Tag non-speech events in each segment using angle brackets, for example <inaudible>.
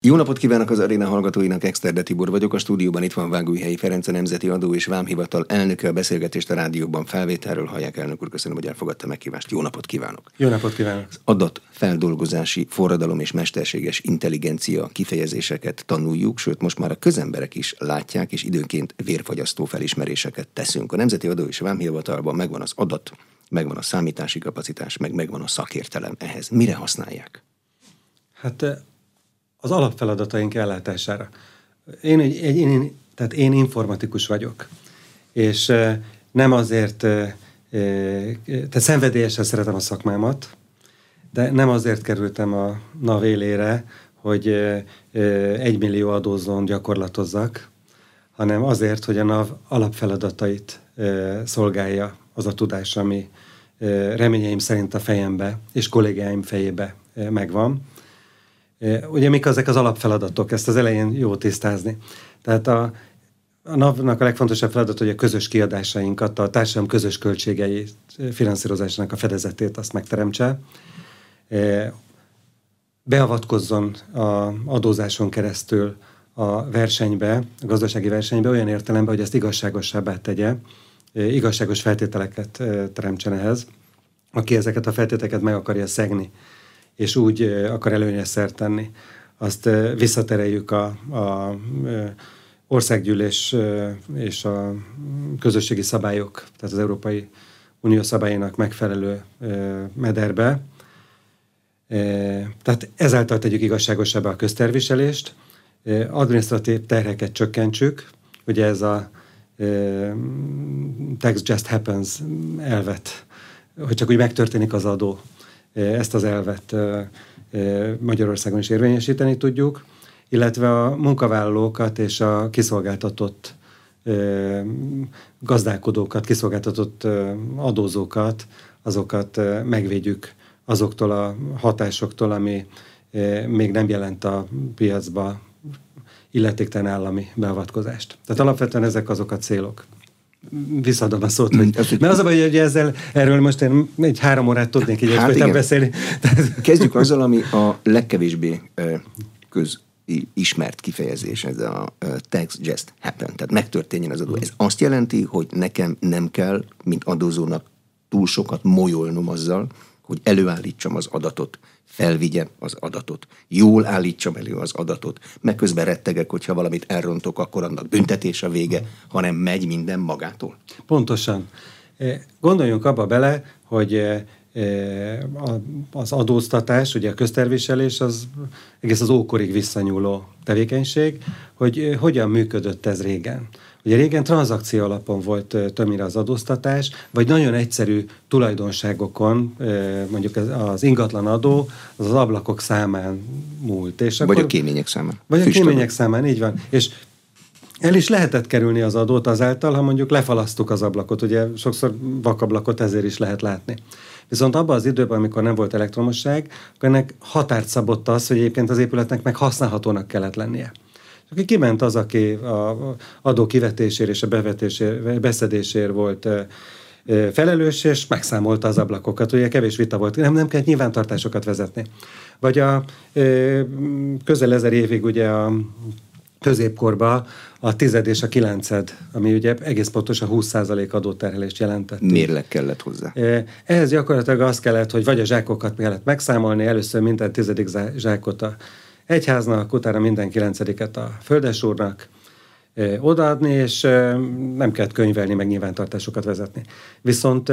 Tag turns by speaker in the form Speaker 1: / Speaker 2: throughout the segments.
Speaker 1: Jó napot kívánok az aréna hallgatóinak, Exterde Tibor vagyok, a stúdióban itt van Vágújhelyi Ferenc, a Nemzeti Adó és Vámhivatal elnöke, a beszélgetést a rádióban felvételről hallják elnök úr, köszönöm, hogy elfogadta megkívást. Jó napot kívánok!
Speaker 2: Jó napot kívánok!
Speaker 1: Az adat feldolgozási forradalom és mesterséges intelligencia kifejezéseket tanuljuk, sőt most már a közemberek is látják, és időnként vérfagyasztó felismeréseket teszünk. A Nemzeti Adó és Vámhivatalban megvan az adat, megvan a számítási kapacitás, meg megvan a szakértelem ehhez. Mire használják?
Speaker 2: Hát az alapfeladataink ellátására. Én, egy, egy, én, tehát én informatikus vagyok, és nem azért, tehát szenvedélyesen szeretem a szakmámat, de nem azért kerültem a NAV élére, hogy egy millió adózón gyakorlatozzak, hanem azért, hogy a NAV alapfeladatait szolgálja az a tudás, ami reményeim szerint a fejembe és kollégáim fejébe megvan. Ugye mik ezek az alapfeladatok? Ezt az elején jó tisztázni. Tehát a, a NAV-nak a legfontosabb feladat, hogy a közös kiadásainkat, a társadalom közös költségei finanszírozásának a fedezetét azt megteremtse. Beavatkozzon a adózáson keresztül a versenybe, a gazdasági versenybe olyan értelemben, hogy ezt igazságosabbá tegye, igazságos feltételeket teremtsen ehhez. Aki ezeket a feltételeket meg akarja szegni, és úgy akar előnyes szert tenni, azt visszatereljük a, a országgyűlés és a közösségi szabályok, tehát az Európai Unió szabályainak megfelelő mederbe. Tehát ezáltal tegyük igazságosabbá a közterviselést, administratív terheket csökkentsük, ugye ez a tax just happens elvet, hogy csak úgy megtörténik az adó ezt az elvet Magyarországon is érvényesíteni tudjuk, illetve a munkavállalókat és a kiszolgáltatott gazdálkodókat, kiszolgáltatott adózókat, azokat megvédjük azoktól a hatásoktól, ami még nem jelent a piacba illetéktelen állami beavatkozást. Tehát alapvetően ezek azok a célok visszadom a szót, hogy, mert az a baj, hogy ezzel, erről most én egy három órát tudnék így hát igen. beszélni. <laughs>
Speaker 1: Kezdjük azzal, ami a legkevésbé köz ismert kifejezés, ez a tax just happen, tehát megtörténjen az adó. Ez azt jelenti, hogy nekem nem kell, mint adózónak túl sokat molyolnom azzal, hogy előállítsam az adatot, felvigyem az adatot, jól állítsam elő az adatot, meg közben rettegek, hogyha valamit elrontok, akkor annak büntetés a vége, hanem megy minden magától.
Speaker 2: Pontosan. E, gondoljunk abba bele, hogy e, e, az adóztatás, ugye a közterviselés az egész az ókorig visszanyúló tevékenység, hogy hogyan működött ez régen. Ugye régen tranzakció alapon volt többnyire az adóztatás, vagy nagyon egyszerű tulajdonságokon, mondjuk az ingatlan adó, az az ablakok számán múlt.
Speaker 1: És vagy akkor, a kémények számán.
Speaker 2: Vagy Füstöm. a kémények számán, így van. És el is lehetett kerülni az adót azáltal, ha mondjuk lefalasztuk az ablakot. Ugye sokszor vakablakot ezért is lehet látni. Viszont abban az időben, amikor nem volt elektromosság, akkor ennek határt szabott az, hogy egyébként az épületnek meg használhatónak kellett lennie. Aki kiment az, aki a adó kivetésért és a bevetésért, beszedésért volt felelős, és megszámolta az ablakokat. Ugye kevés vita volt, nem, nem kellett nyilvántartásokat vezetni. Vagy a közel ezer évig ugye a középkorban a tized és a kilenced, ami ugye egész pontos a 20% adóterhelést jelentett.
Speaker 1: Mérleg kellett hozzá.
Speaker 2: Ehhez gyakorlatilag az kellett, hogy vagy a zsákokat kellett megszámolni, először minden tizedik zsákot a egyháznak, utána minden kilencediket a földesúrnak odaadni, és nem kellett könyvelni, meg nyilvántartásokat vezetni. Viszont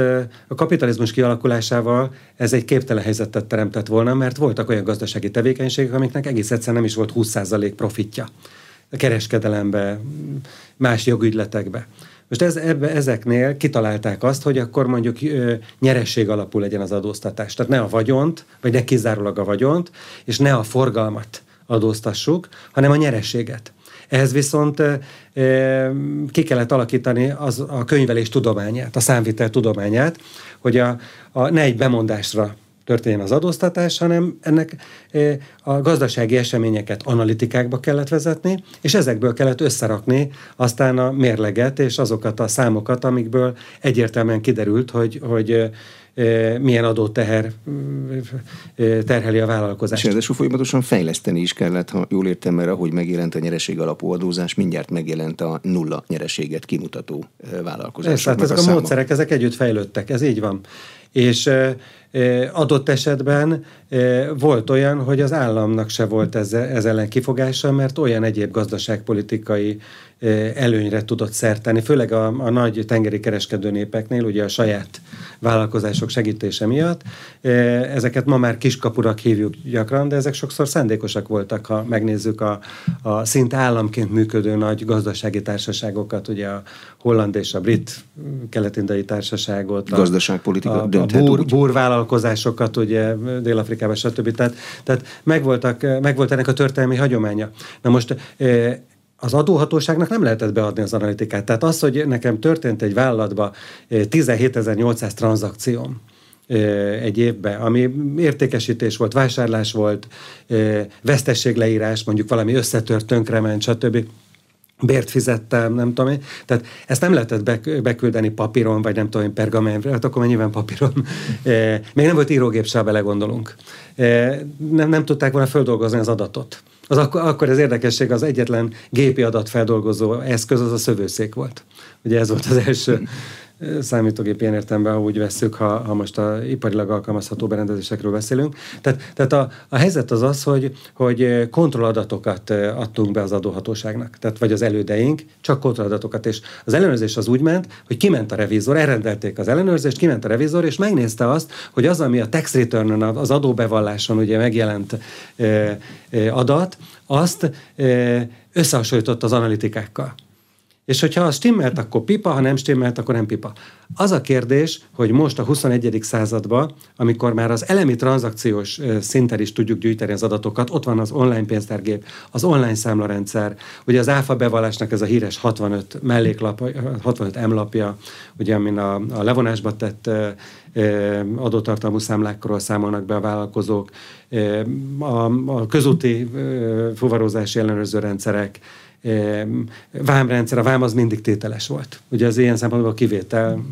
Speaker 2: a kapitalizmus kialakulásával ez egy képtelen helyzetet teremtett volna, mert voltak olyan gazdasági tevékenységek, amiknek egész egyszerűen nem is volt 20% profitja a kereskedelembe, más jogügyletekbe. Most ez, ebbe, ezeknél kitalálták azt, hogy akkor mondjuk ö, nyeresség alapú legyen az adóztatás. Tehát ne a vagyont, vagy ne kizárólag a vagyont, és ne a forgalmat adóztassuk, hanem a nyerességet. Ehhez viszont e, ki kellett alakítani az, a könyvelés tudományát, a számvitel tudományát, hogy a, a, ne egy bemondásra történjen az adóztatás, hanem ennek e, a gazdasági eseményeket analitikákba kellett vezetni, és ezekből kellett összerakni aztán a mérleget és azokat a számokat, amikből egyértelműen kiderült, hogy, hogy milyen adóteher terheli a vállalkozást.
Speaker 1: És ráadásul folyamatosan fejleszteni is kellett, ha jól értem, mert ahogy megjelent a nyereség alapú adózás, mindjárt megjelent a nulla nyereséget kimutató vállalkozás.
Speaker 2: Hát ezek a, a módszerek, ezek együtt fejlődtek, ez így van. És adott esetben volt olyan, hogy az államnak se volt ez, ez ellen kifogása, mert olyan egyéb gazdaságpolitikai előnyre tudott szerteni, főleg a, a nagy tengeri kereskedő népeknél, ugye a saját vállalkozások segítése miatt. Ezeket ma már kiskapurak hívjuk gyakran, de ezek sokszor szándékosak voltak, ha megnézzük a, a szinte államként működő nagy gazdasági társaságokat, ugye a holland és a brit keletindai társaságot.
Speaker 1: A, Gazdaságpolitika
Speaker 2: a, a búr, búrvállalkozásokat, ugye Dél-Afrikában, stb. Tehát, tehát megvoltak, megvolt ennek a történelmi hagyománya. Na most az adóhatóságnak nem lehetett beadni az analitikát. Tehát az, hogy nekem történt egy vállalatba 17.800 eh, tranzakcióm, eh, egy évben, ami értékesítés volt, vásárlás volt, eh, vesztességleírás, mondjuk valami összetört, tönkrement, stb. Bért fizettem, nem tudom én. Tehát ezt nem lehetett beküldeni papíron, vagy nem tudom én pergamentre, hát akkor már nyilván papíron. <laughs> Még nem volt írógép se, belegondolunk. Nem, nem tudták volna földolgozni az adatot. Az akkor, akkor az érdekesség, az egyetlen gépi adatfeldolgozó eszköz az a szövőszék volt. Ugye ez volt az első számítógép ilyen értelemben, úgy veszük, ha, ha most a iparilag alkalmazható berendezésekről beszélünk. Tehát, tehát a, a helyzet az az, hogy, hogy kontrolladatokat adtunk be az adóhatóságnak, tehát vagy az elődeink, csak kontrolladatokat, és az ellenőrzés az úgy ment, hogy kiment a revizor, elrendelték az ellenőrzést, kiment a revizor, és megnézte azt, hogy az, ami a tax return az adóbevalláson ugye megjelent e, e, adat, azt összehasonlított az analitikákkal. És hogyha stimmelt, akkor pipa, ha nem stimmelt, akkor nem pipa. Az a kérdés, hogy most a 21. században, amikor már az elemi tranzakciós szinten is tudjuk gyűjteni az adatokat, ott van az online pénztárgép, az online számlarendszer, ugye az áfa bevallásnak ez a híres 65 melléklap, 65 emlapja, ugye amin a, a levonásba tett adótartalmú számlákról számolnak be a vállalkozók, a, a közúti fuvarozási ellenőrző rendszerek, vámrendszer, a vám az mindig tételes volt. Ugye az ilyen szempontból a kivétel,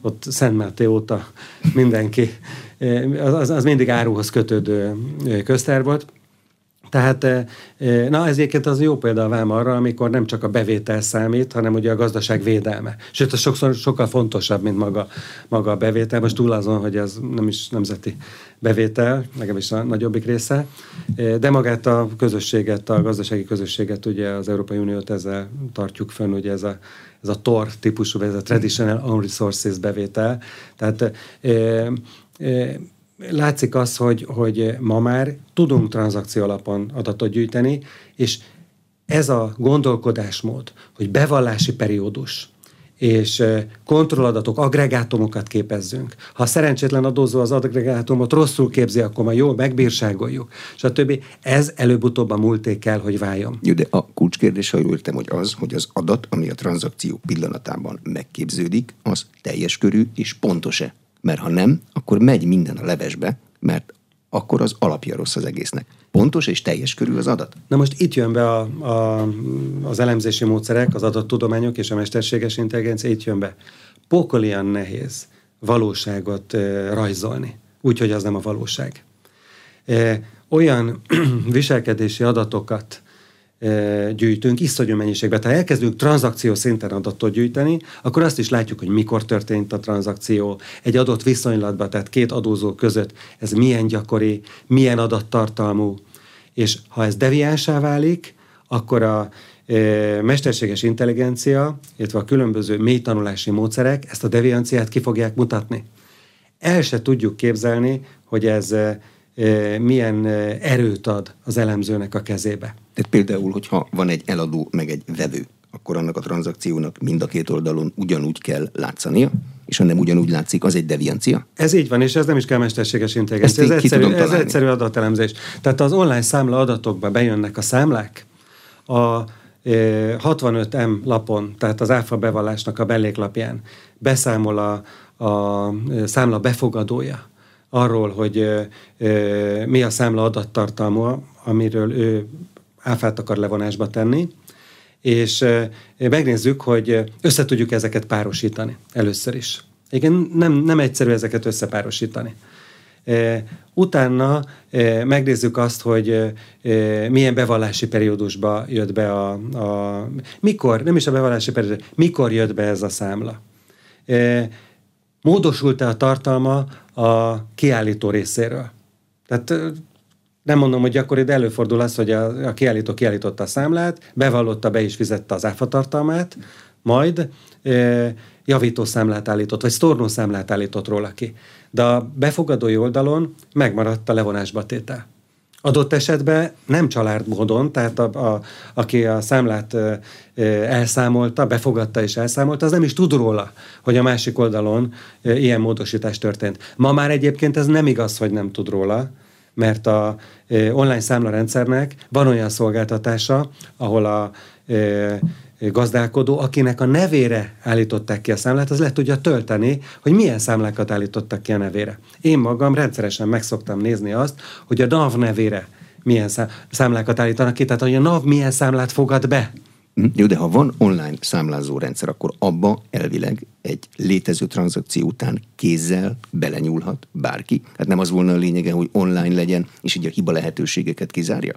Speaker 2: ott Szent Máté óta mindenki, az, az mindig áruhoz kötődő közter volt. Tehát, na ezért az jó példa a vám arra, amikor nem csak a bevétel számít, hanem ugye a gazdaság védelme. Sőt, az sokszor sokkal fontosabb, mint maga, maga a bevétel. Most túl azon, hogy ez nem is nemzeti bevétel, legalábbis a nagyobbik része, de magát a közösséget, a gazdasági közösséget, ugye az Európai Uniót ezzel tartjuk fönn, ugye ez a, ez a TOR típusú, ez a Traditional Own Resources bevétel. Tehát e, e, látszik az, hogy, hogy ma már tudunk tranzakció alapon adatot gyűjteni, és ez a gondolkodásmód, hogy bevallási periódus, és kontrolladatok, agregátumokat képezzünk. Ha szerencsétlen adózó az agregátumot rosszul képzi, akkor már jól megbírságoljuk, stb. Ez előbb-utóbb a múlté kell, hogy váljon.
Speaker 1: Jó, de a kulcskérdés, ha jól értem, hogy az, hogy az adat, ami a tranzakció pillanatában megképződik, az teljes körű és pontos-e? Mert ha nem, akkor megy minden a levesbe, mert akkor az alapja rossz az egésznek. Pontos és teljes körül az adat?
Speaker 2: Na most itt jön be a, a, az elemzési módszerek, az adattudományok és a mesterséges intelligencia, itt jön be. Pokolian nehéz valóságot e, rajzolni, úgyhogy az nem a valóság. E, olyan <clears throat> viselkedési adatokat gyűjtünk iszonyú mennyiségben. Ha elkezdünk tranzakció szinten adatot gyűjteni, akkor azt is látjuk, hogy mikor történt a tranzakció, egy adott viszonylatban, tehát két adózó között ez milyen gyakori, milyen adattartalmú, és ha ez deviánsá válik, akkor a mesterséges intelligencia, illetve a különböző mély tanulási módszerek ezt a devianciát ki fogják mutatni. El se tudjuk képzelni, hogy ez milyen erőt ad az elemzőnek a kezébe.
Speaker 1: Tehát például, hogyha van egy eladó, meg egy vevő, akkor annak a tranzakciónak mind a két oldalon ugyanúgy kell látszania, és ha nem ugyanúgy látszik, az egy deviancia?
Speaker 2: Ez így van, és ez nem is kell mesterséges intelligencia. Ez, egyszerű, ez egyszerű adatelemzés. Tehát az online számla adatokba bejönnek a számlák, a 65M lapon, tehát az áfa bevallásnak a beléklapján beszámol a, a számla befogadója arról, hogy mi a számla adattartalma, amiről ő áfát akar levonásba tenni, és megnézzük, hogy összetudjuk ezeket párosítani először is. Igen, nem, nem egyszerű ezeket összepárosítani. Utána megnézzük azt, hogy milyen bevallási periódusba jött be a, a... Mikor, nem is a bevallási periódus, mikor jött be ez a számla. Módosult-e a tartalma a kiállító részéről? Tehát nem mondom, hogy gyakori, de előfordul az, hogy a, a kiállító kiállította a számlát, bevallotta, be is fizette az áfatartalmát, majd e, javító számlát állított, vagy sztornó számlát állított róla ki. De a befogadói oldalon megmaradt a levonásba tétel. Adott esetben nem család módon, tehát a, a, aki a számlát e, elszámolta, befogadta és elszámolta, az nem is tud róla, hogy a másik oldalon e, ilyen módosítás történt. Ma már egyébként ez nem igaz, hogy nem tud róla, mert a online számlarendszernek van olyan szolgáltatása, ahol a gazdálkodó, akinek a nevére állították ki a számlát, az le tudja tölteni, hogy milyen számlákat állítottak ki a nevére. Én magam rendszeresen megszoktam nézni azt, hogy a NAV nevére milyen számlákat állítanak ki, tehát hogy a NAV milyen számlát fogad be.
Speaker 1: Hm? Jó, de ha van online számlázó rendszer, akkor abba elvileg egy létező tranzakció után kézzel belenyúlhat bárki. Hát nem az volna a lényege, hogy online legyen, és így a hiba lehetőségeket kizárja?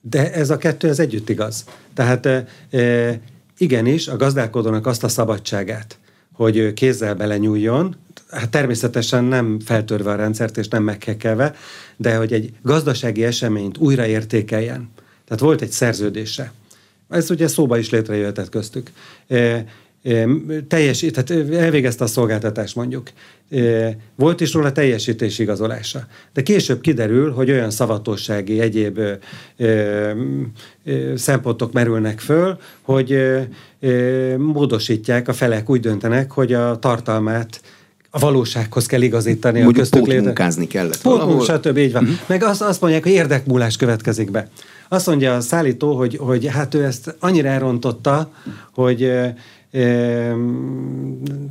Speaker 2: De ez a kettő, ez együtt igaz. Tehát e, igenis, a gazdálkodónak azt a szabadságát, hogy kézzel belenyúljon, hát természetesen nem feltörve a rendszert és nem meghekelve, de hogy egy gazdasági eseményt újraértékeljen. Tehát volt egy szerződése. Ez ugye szóba is létrejöhetett köztük. Teljes, tehát elvégezte a szolgáltatást mondjuk. Volt is róla teljesítés igazolása. De később kiderül, hogy olyan szavatossági egyéb szempontok merülnek föl, hogy módosítják, a felek úgy döntenek, hogy a tartalmát a valósághoz kell igazítani.
Speaker 1: Mondjuk a köztük munkázni kellett
Speaker 2: Pótmunk, stb. így van. Uh-huh. Meg azt, azt mondják, hogy érdekmúlás következik be. Azt mondja a szállító, hogy, hogy hát ő ezt annyira elrontotta, hogy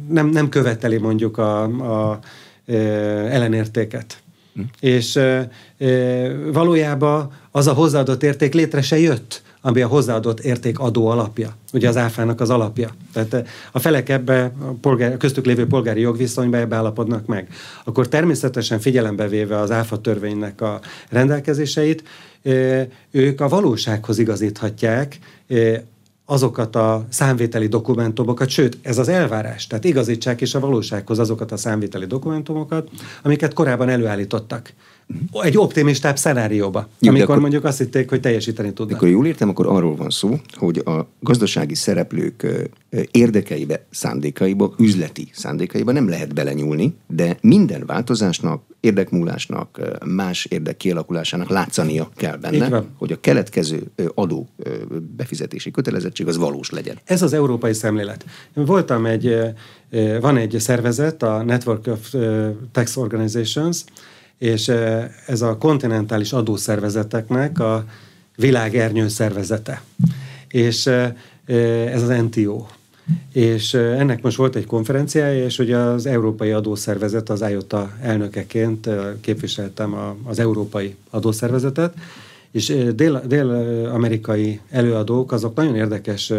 Speaker 2: nem, nem követeli mondjuk a, a ellenértéket. Hm. És valójában az a hozzáadott érték létre se jött, ami a hozzáadott érték adó alapja, ugye az áfának az alapja. Tehát a felek ebbe, a polgár, köztük lévő polgári jogviszonyba ebbe állapodnak meg. Akkor természetesen figyelembe véve az áfa törvénynek a rendelkezéseit, ők a valósághoz igazíthatják azokat a számvételi dokumentumokat, sőt, ez az elvárás, tehát igazítsák is a valósághoz azokat a számvételi dokumentumokat, amiket korábban előállítottak. Egy optimistább szenárióba, Jó, amikor akkor, mondjuk azt hitték, hogy teljesíteni tudnak.
Speaker 1: Akkor jól értem, akkor arról van szó, hogy a gazdasági szereplők érdekeibe, szándékaiba, üzleti szándékaiba nem lehet belenyúlni, de minden változásnak, érdekmúlásnak, más érdek kialakulásának látszania kell benne, hogy a keletkező adó befizetési kötelezettség az valós legyen.
Speaker 2: Ez az európai szemlélet. Voltam egy, van egy szervezet, a Network of Tax Organizations, és ez a kontinentális adószervezeteknek a világernyő szervezete. És ez az NTO. És ennek most volt egy konferenciája, és ugye az Európai Adószervezet, az IOTA elnökeként képviseltem az Európai Adószervezetet, és dél, dél-amerikai előadók azok nagyon érdekes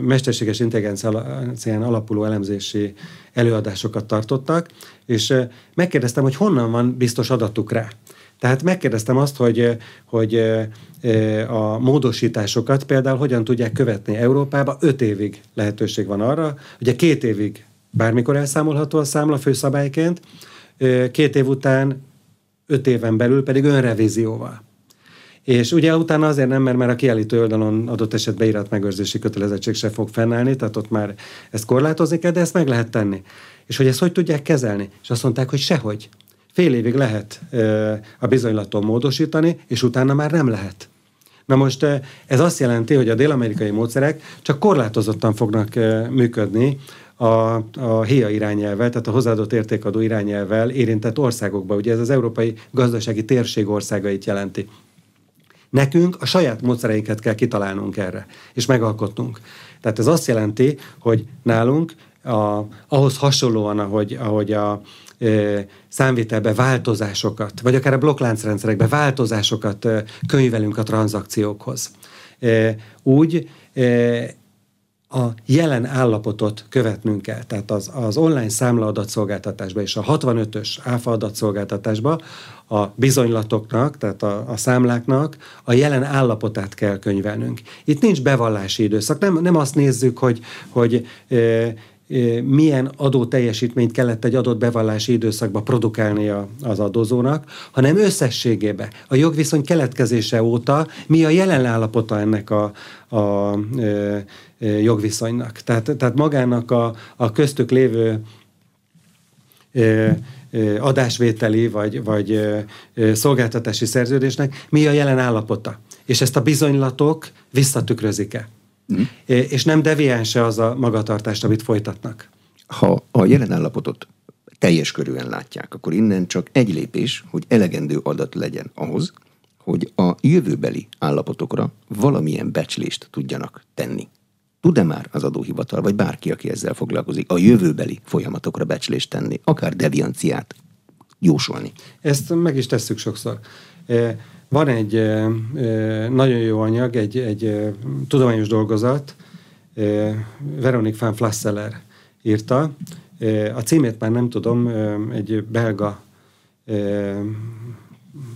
Speaker 2: mesterséges intelligencián alapuló elemzési előadásokat tartottak, és megkérdeztem, hogy honnan van biztos adatuk rá. Tehát megkérdeztem azt, hogy, hogy a módosításokat például hogyan tudják követni Európába. Öt évig lehetőség van arra, ugye két évig bármikor elszámolható a számla főszabályként, két év után öt éven belül pedig önrevízióval. És ugye utána azért nem, mert már a kiállító oldalon adott esetben irat megőrzési kötelezettség se fog fennállni, tehát ott már ezt korlátozni kell, de ezt meg lehet tenni. És hogy ezt hogy tudják kezelni? És azt mondták, hogy sehogy. Fél évig lehet a bizonylaton módosítani, és utána már nem lehet. Na most ez azt jelenti, hogy a dél-amerikai módszerek csak korlátozottan fognak működni a, a HIA irányelvel, tehát a hozzáadott értékadó irányelvel érintett országokba. Ugye ez az európai gazdasági térség országait jelenti. Nekünk a saját módszereinket kell kitalálnunk erre, és megalkotnunk. Tehát ez azt jelenti, hogy nálunk a, ahhoz hasonlóan, ahogy, ahogy a számvitelbe változásokat, vagy akár a blokkláncrendszerekbe változásokat könyvelünk a tranzakciókhoz. Úgy a jelen állapotot követnünk kell. Tehát az, az online számla adatszolgáltatásba és a 65-ös áfa adatszolgáltatásba a bizonylatoknak, tehát a, a számláknak a jelen állapotát kell könyvelnünk. Itt nincs bevallási időszak, nem, nem azt nézzük, hogy, hogy e, milyen adó teljesítményt kellett egy adott bevallási időszakban produkálnia az adózónak, hanem összességében a jogviszony keletkezése óta mi a jelen állapota ennek a, a, a, a jogviszonynak. Tehát, tehát magának a, a köztük lévő adásvételi vagy, vagy szolgáltatási szerződésnek mi a jelen állapota. És ezt a bizonylatok visszatükrözik-e. Mm. És nem deviánse az a magatartást, amit folytatnak.
Speaker 1: Ha a jelen állapotot teljes körűen látják, akkor innen csak egy lépés, hogy elegendő adat legyen ahhoz, hogy a jövőbeli állapotokra valamilyen becslést tudjanak tenni. Tud-e már az adóhivatal, vagy bárki, aki ezzel foglalkozik, a jövőbeli folyamatokra becslést tenni, akár devianciát jósolni?
Speaker 2: Ezt meg is tesszük sokszor. Van egy nagyon jó anyag, egy, egy tudományos dolgozat, Veronique van Flasseller írta. A címét már nem tudom, egy belga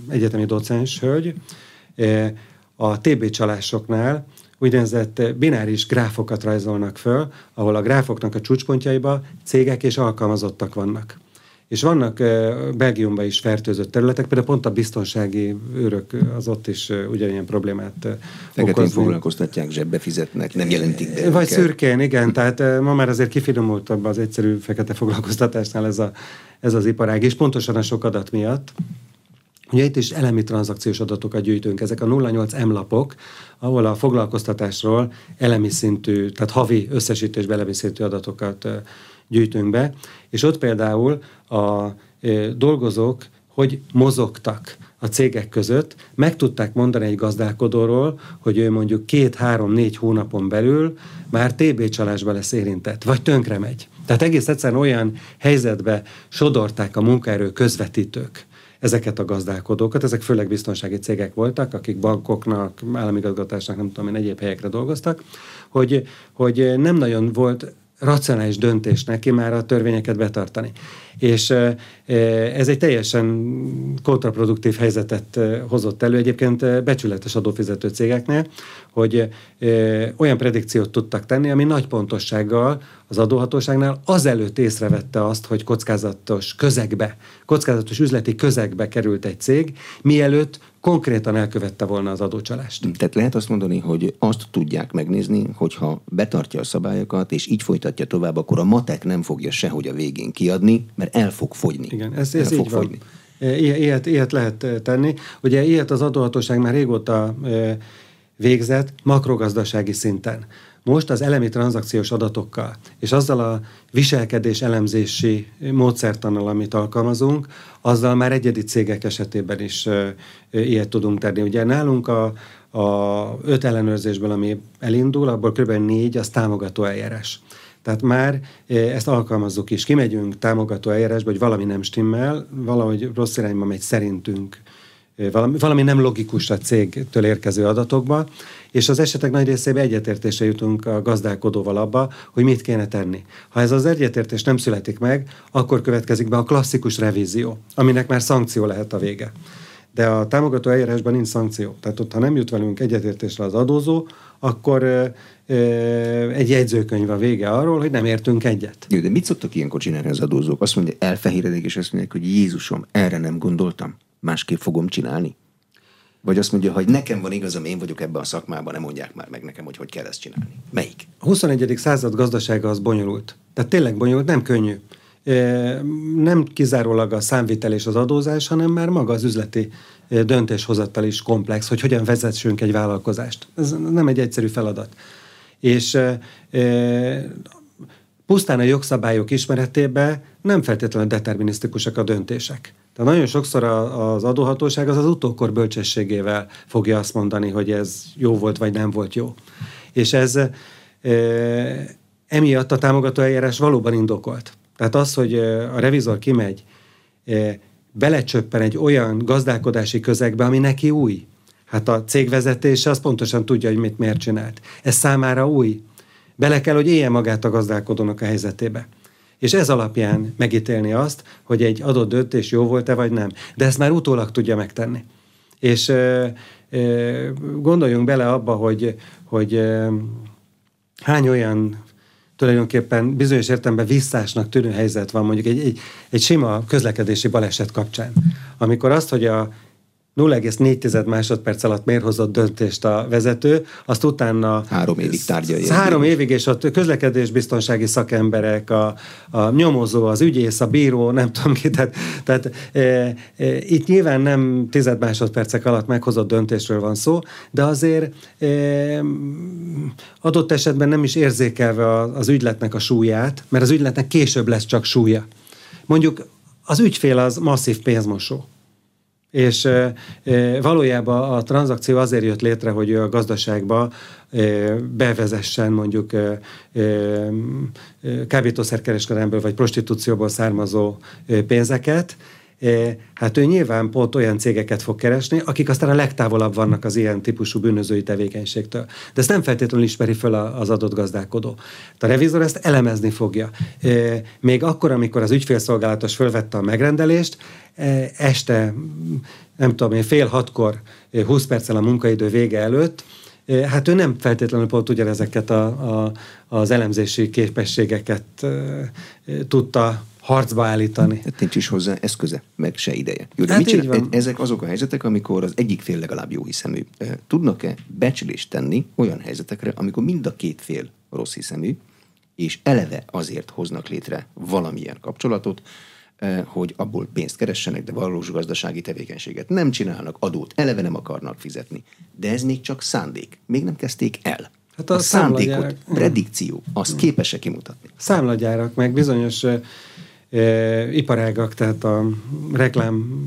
Speaker 2: egyetemi docens hölgy. A TB csalásoknál úgynevezett bináris gráfokat rajzolnak föl, ahol a gráfoknak a csúcspontjaiba cégek és alkalmazottak vannak. És vannak Belgiumban is fertőzött területek, például pont a biztonsági őrök az ott is ugyanilyen problémát
Speaker 1: Feketén foglalkoztatják, zsebbe fizetnek, nem jelentik be.
Speaker 2: Vagy szürkén, igen, tehát ma már azért kifinomultabb az egyszerű fekete foglalkoztatásnál ez, a, ez az iparág, és pontosan a sok adat miatt. Ugye itt is elemi tranzakciós adatokat gyűjtünk, ezek a 08 M lapok, ahol a foglalkoztatásról elemi szintű, tehát havi összesítésbe elemi szintű adatokat gyűjtünk be, és ott például a dolgozók hogy mozogtak a cégek között, meg tudták mondani egy gazdálkodóról, hogy ő mondjuk két-három-négy hónapon belül már TB csalásba lesz érintett, vagy tönkre megy. Tehát egész egyszerűen olyan helyzetbe sodorták a munkaerő közvetítők ezeket a gazdálkodókat, ezek főleg biztonsági cégek voltak, akik bankoknak, államigazgatásnak, nem tudom én, egyéb helyekre dolgoztak, hogy, hogy nem nagyon volt racionális döntés neki már a törvényeket betartani. És ez egy teljesen kontraproduktív helyzetet hozott elő egyébként becsületes adófizető cégeknél, hogy olyan predikciót tudtak tenni, ami nagy pontossággal az adóhatóságnál azelőtt észrevette azt, hogy kockázatos közegbe, kockázatos üzleti közegbe került egy cég, mielőtt konkrétan elkövette volna az adócsalást.
Speaker 1: Tehát lehet azt mondani, hogy azt tudják megnézni, hogyha betartja a szabályokat, és így folytatja tovább, akkor a matek nem fogja sehogy a végén kiadni, mert el fog fogyni.
Speaker 2: Igen, ez, ez el fog így fogyni. van. Ilyet, ilyet lehet tenni. Ugye ilyet az adóhatóság már régóta végzett makrogazdasági szinten. Most az elemi tranzakciós adatokkal és azzal a viselkedés elemzési módszertannal, amit alkalmazunk, azzal már egyedi cégek esetében is ilyet tudunk tenni. Ugye nálunk a, a öt ellenőrzésből, ami elindul, abból kb. négy az támogató eljárás. Tehát már ezt alkalmazzuk is. Kimegyünk támogató eljárásba, hogy valami nem stimmel, valahogy rossz irányba megy szerintünk valami, valami nem logikus a cégtől érkező adatokba, és az esetek nagy részében egyetértésre jutunk a gazdálkodóval abba, hogy mit kéne tenni. Ha ez az egyetértés nem születik meg, akkor következik be a klasszikus revízió, aminek már szankció lehet a vége. De a támogató eljárásban nincs szankció. Tehát ott, ha nem jut velünk egyetértésre az adózó, akkor ö, egy jegyzőkönyv a vége arról, hogy nem értünk egyet.
Speaker 1: Jó, de mit szoktak ilyenkor csinálni az adózók? Azt mondja, elfehéredik, és azt mondják, hogy Jézusom, erre nem gondoltam másképp fogom csinálni? Vagy azt mondja, hogy nekem van igazam, én vagyok ebben a szakmában, nem mondják már meg nekem, hogy hogy kell ezt csinálni. Melyik?
Speaker 2: A 21. század gazdasága az bonyolult. Tehát tényleg bonyolult, nem könnyű. Nem kizárólag a számvitel és az adózás, hanem már maga az üzleti döntéshozattal is komplex, hogy hogyan vezessünk egy vállalkozást. Ez nem egy egyszerű feladat. És pusztán a jogszabályok ismeretében nem feltétlenül determinisztikusak a döntések. Tehát nagyon sokszor az adóhatóság az az utókor bölcsességével fogja azt mondani, hogy ez jó volt, vagy nem volt jó. És ez e, emiatt a támogató eljárás valóban indokolt. Tehát az, hogy a revizor kimegy, e, belecsöppen egy olyan gazdálkodási közegbe, ami neki új. Hát a cégvezetése az pontosan tudja, hogy mit miért csinált. Ez számára új Bele kell, hogy élje magát a gazdálkodónak a helyzetébe. És ez alapján megítélni azt, hogy egy adott döntés jó volt-e vagy nem. De ezt már utólag tudja megtenni. És e, e, gondoljunk bele abba, hogy, hogy e, hány olyan tulajdonképpen bizonyos értelemben visszásnak tűnő helyzet van mondjuk egy, egy, egy sima közlekedési baleset kapcsán. Amikor azt, hogy a 0,4 másodperc alatt miért hozott döntést a vezető, azt utána...
Speaker 1: Három évig tárgyalja.
Speaker 2: Három évig, és a közlekedésbiztonsági szakemberek, a, a nyomozó, az ügyész, a bíró, nem tudom ki, tehát, tehát e, e, itt nyilván nem tized másodpercek alatt meghozott döntésről van szó, de azért e, adott esetben nem is érzékelve az ügyletnek a súlyát, mert az ügyletnek később lesz csak súlya. Mondjuk az ügyfél az masszív pénzmosó és e, valójában a tranzakció azért jött létre, hogy a gazdaságba e, bevezessen mondjuk e, kábítószerkereskedelemből vagy prostitúcióból származó pénzeket, hát ő nyilván pont olyan cégeket fog keresni, akik aztán a legtávolabb vannak az ilyen típusú bűnözői tevékenységtől. De ezt nem feltétlenül ismeri föl az adott gazdálkodó. A revizor ezt elemezni fogja. Még akkor, amikor az ügyfélszolgálatos fölvette a megrendelést, este, nem tudom én, fél hatkor, 20 perccel a munkaidő vége előtt, Hát ő nem feltétlenül pont ugyanezeket a, a, az elemzési képességeket e, tudta harcba állítani.
Speaker 1: Hát nincs is hozzá eszköze, meg se ideje. Jó, de hát mit csinál? Ezek azok a helyzetek, amikor az egyik fél legalább jó hiszemű. Tudnak-e becslést tenni olyan helyzetekre, amikor mind a két fél rossz hiszemű, és eleve azért hoznak létre valamilyen kapcsolatot, hogy abból pénzt keressenek, de valós gazdasági tevékenységet nem csinálnak, adót eleve nem akarnak fizetni. De ez még csak szándék. Még nem kezdték el. Hát a, a szándékot, predikció, azt képesek kimutatni.
Speaker 2: Számlagyárak, meg bizonyos e, iparágak, tehát a reklám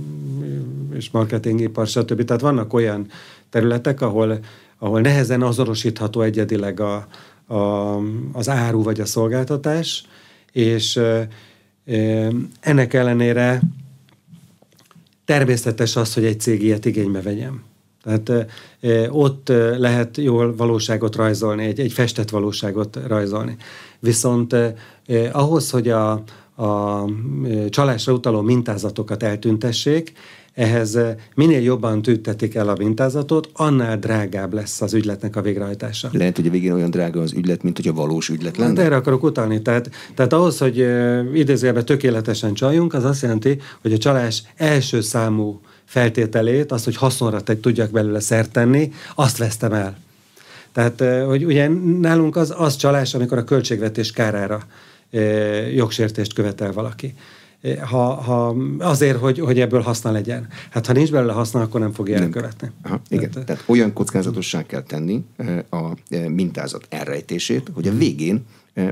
Speaker 2: és marketingipar, stb. Tehát vannak olyan területek, ahol, ahol nehezen azonosítható egyedileg a, a, az áru vagy a szolgáltatás, és e, ennek ellenére természetes az, hogy egy cég ilyet igénybe vegyem. Tehát ott lehet jól valóságot rajzolni, egy, egy festett valóságot rajzolni. Viszont ahhoz, hogy a, a csalásra utaló mintázatokat eltüntessék, ehhez minél jobban tüntetik el a mintázatot, annál drágább lesz az ügyletnek a végrehajtása.
Speaker 1: Lehet, hogy a végén olyan drága az ügylet, mint hogy a valós ügylet lenne?
Speaker 2: Hát erre akarok utalni. Tehát, tehát ahhoz, hogy idézőjelben tökéletesen csaljunk, az azt jelenti, hogy a csalás első számú feltételét, azt, hogy haszonra te tudjak belőle szert tenni, azt vesztem el. Tehát, hogy ugye nálunk az, az csalás, amikor a költségvetés kárára jogsértést követel valaki. Ha, ha azért, hogy, hogy ebből haszna legyen. Hát ha nincs belőle haszna, akkor nem fogja elkövetni.
Speaker 1: Aha, igen, tehát, tehát olyan kockázatosság kell tenni a mintázat elrejtését, hogy a végén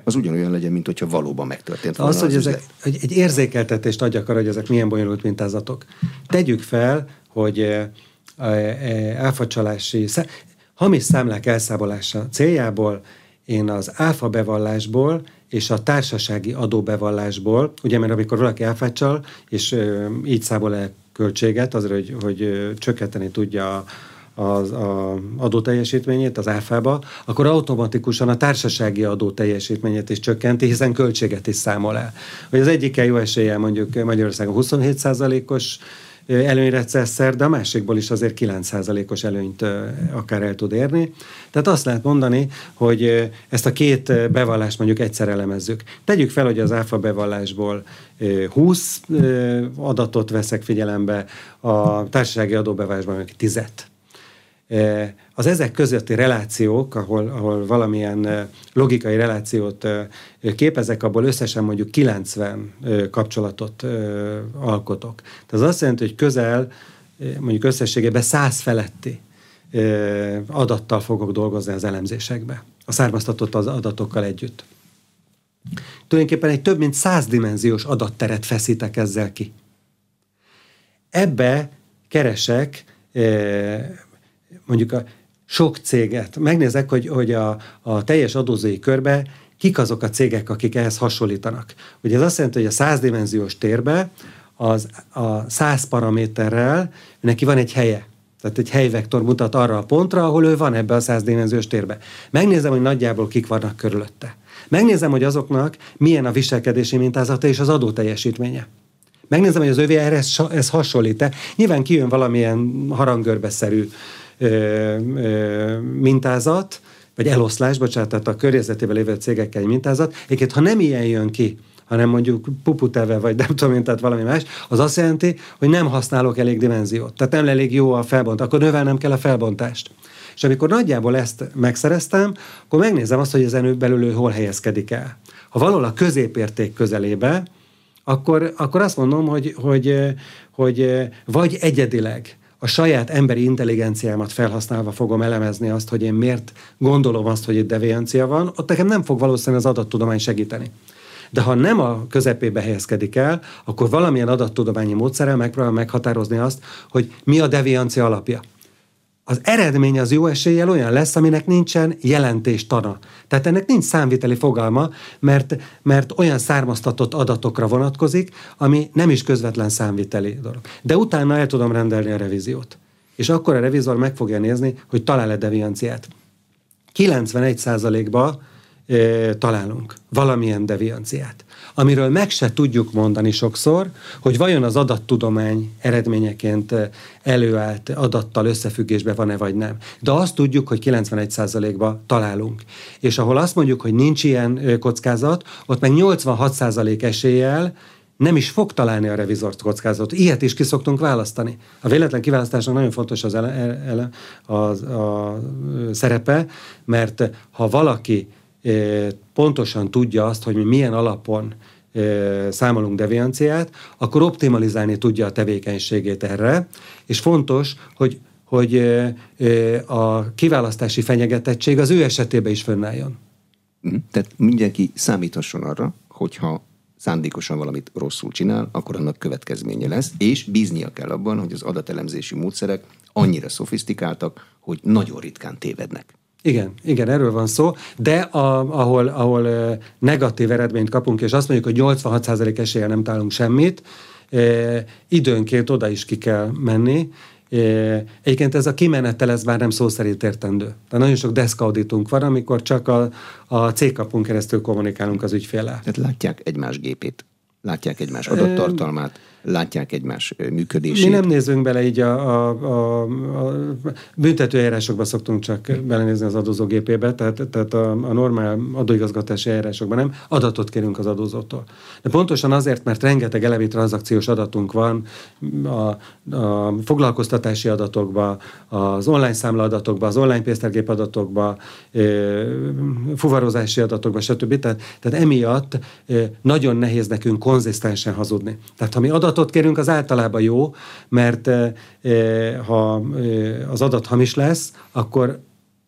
Speaker 1: az ugyanolyan legyen, mint hogyha valóban megtörtént volna
Speaker 2: az, hogy az ezek, hogy egy érzékeltetést adjak arra, hogy ezek milyen bonyolult mintázatok. Tegyük fel, hogy áfacsalási, hamis számlák elszámolása céljából én az áfa bevallásból és a társasági adóbevallásból, ugye mert amikor valaki áfácsal, és így számol el költséget, azért, hogy, hogy csökkenteni tudja az a adóteljesítményét az áfába, akkor automatikusan a társasági adó teljesítményét is csökkenti, hiszen költséget is számol el. Hogy az egyikkel jó eséllyel mondjuk Magyarországon 27%-os előnyre szer, de a másikból is azért 9%-os előnyt akár el tud érni. Tehát azt lehet mondani, hogy ezt a két bevallást mondjuk egyszer elemezzük. Tegyük fel, hogy az áfa bevallásból 20 adatot veszek figyelembe, a társasági adóbevallásban meg 10 az ezek közötti relációk, ahol, ahol valamilyen logikai relációt képezek, abból összesen mondjuk 90 kapcsolatot alkotok. Tehát az azt jelenti, hogy közel, mondjuk összességében 100 feletti adattal fogok dolgozni az elemzésekbe, a származtatott az adatokkal együtt. Tulajdonképpen egy több mint százdimenziós adatteret feszítek ezzel ki. Ebbe keresek mondjuk a sok céget, megnézek, hogy, hogy a, a teljes adózói körbe kik azok a cégek, akik ehhez hasonlítanak. Ugye ez azt jelenti, hogy a százdimenziós térbe az a száz paraméterrel neki van egy helye. Tehát egy helyvektor mutat arra a pontra, ahol ő van ebbe a százdimenziós térbe. Megnézem, hogy nagyjából kik vannak körülötte. Megnézem, hogy azoknak milyen a viselkedési mintázata és az adó teljesítménye. Megnézem, hogy az övé erre ez, ez hasonlít-e. Nyilván kijön valamilyen harangörbeszerű mintázat, vagy eloszlás, bocsánat, tehát a környezetében lévő cégekkel egy mintázat. Egyébként, ha nem ilyen jön ki, hanem mondjuk puputeve, vagy nem tudom én, tehát valami más, az azt jelenti, hogy nem használok elég dimenziót. Tehát nem elég jó a felbont, akkor növelnem kell a felbontást. És amikor nagyjából ezt megszereztem, akkor megnézem azt, hogy ezen belül hol helyezkedik el. Ha valahol a középérték közelébe, akkor, akkor azt mondom, hogy, hogy, hogy vagy egyedileg a saját emberi intelligenciámat felhasználva fogom elemezni azt, hogy én miért gondolom azt, hogy itt deviancia van, ott nekem nem fog valószínűleg az adattudomány segíteni. De ha nem a közepébe helyezkedik el, akkor valamilyen adattudományi módszerrel megpróbálom meghatározni azt, hogy mi a deviancia alapja az eredmény az jó eséllyel olyan lesz, aminek nincsen jelentéstana. Tehát ennek nincs számviteli fogalma, mert, mert olyan származtatott adatokra vonatkozik, ami nem is közvetlen számviteli dolog. De utána el tudom rendelni a revíziót. És akkor a revizor meg fogja nézni, hogy talál-e devianciát. 91%-ba e, találunk valamilyen devianciát amiről meg se tudjuk mondani sokszor, hogy vajon az adattudomány eredményeként eh, előállt adattal összefüggésben van-e vagy nem. De azt tudjuk, hogy 91%-ba találunk. És ahol azt mondjuk, hogy nincs ilyen eh, kockázat, ott meg 86% eséllyel nem is fog találni a revizort kockázatot. Ilyet is ki szoktunk választani. A véletlen kiválasztásnak nagyon fontos az ele, ele, a, a, a szerepe, mert ha valaki pontosan tudja azt, hogy mi milyen alapon számolunk devianciát, akkor optimalizálni tudja a tevékenységét erre, és fontos, hogy, hogy a kiválasztási fenyegetettség az ő esetében is fönnálljon.
Speaker 1: Mhm. Tehát mindenki számíthasson arra, hogyha szándékosan valamit rosszul csinál, akkor annak következménye lesz, és bíznia kell abban, hogy az adatelemzési módszerek annyira szofisztikáltak, hogy nagyon ritkán tévednek.
Speaker 2: Igen, igen, erről van szó, de a, ahol, ahol negatív eredményt kapunk, és azt mondjuk, hogy 86% esélye nem találunk semmit, e, időnként oda is ki kell menni, Egyébként ez a kimenettel ez már nem szó szerint értendő. De nagyon sok deszkauditunk van, amikor csak a, a cégkapunk keresztül kommunikálunk az ügyféllel.
Speaker 1: Tehát látják egymás gépét, látják egymás adattartalmát látják egymás működését.
Speaker 2: Mi nem nézünk bele így a, a, a, a büntetőeljárásokba szoktunk csak belenézni az adózógépébe, tehát, tehát a, a normál adóigazgatási eljárásokban nem, adatot kérünk az adózótól. De pontosan azért, mert rengeteg elemi tranzakciós adatunk van a, a foglalkoztatási adatokba, az online számla adatokba, az online pénztárgép adatokba, fuvarozási adatokba, stb. Tehát, tehát emiatt nagyon nehéz nekünk konzisztensen hazudni. Tehát ha mi adat adatot kérünk, az általában jó, mert ha az adat hamis lesz, akkor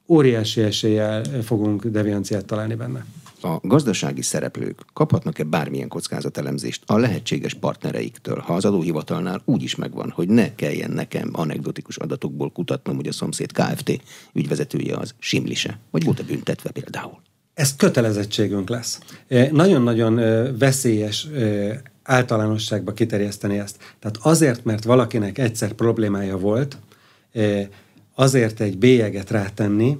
Speaker 2: óriási eséllyel fogunk devianciát találni benne.
Speaker 1: A gazdasági szereplők kaphatnak-e bármilyen kockázatelemzést a lehetséges partnereiktől, ha az adóhivatalnál úgy is megvan, hogy ne kelljen nekem anekdotikus adatokból kutatnom, hogy a szomszéd KFT ügyvezetője az simlise, vagy volt-e büntetve például?
Speaker 2: Ez kötelezettségünk lesz. Nagyon-nagyon veszélyes általánosságba kiterjeszteni ezt. Tehát azért, mert valakinek egyszer problémája volt, eh, azért egy bélyeget rátenni,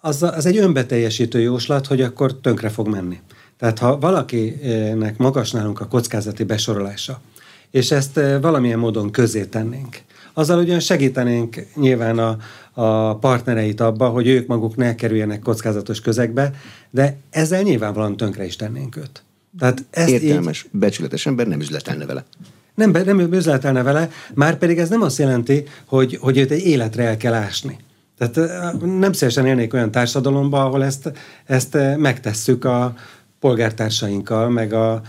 Speaker 2: az, az egy önbeteljesítő jóslat, hogy akkor tönkre fog menni. Tehát ha valakinek magas nálunk a kockázati besorolása, és ezt eh, valamilyen módon közé tennénk, azzal ugyan segítenénk nyilván a, a partnereit abba, hogy ők maguk ne kerüljenek kockázatos közegbe, de ezzel nyilvánvalóan tönkre is tennénk őt.
Speaker 1: Tehát ezt Értelmes, így... becsületes ember nem üzletelne vele.
Speaker 2: Nem, nem üzletelne vele, már pedig ez nem azt jelenti, hogy, hogy őt egy életre el kell ásni. Tehát nem szívesen élnék olyan társadalomba, ahol ezt, ezt megtesszük a polgártársainkkal, meg a,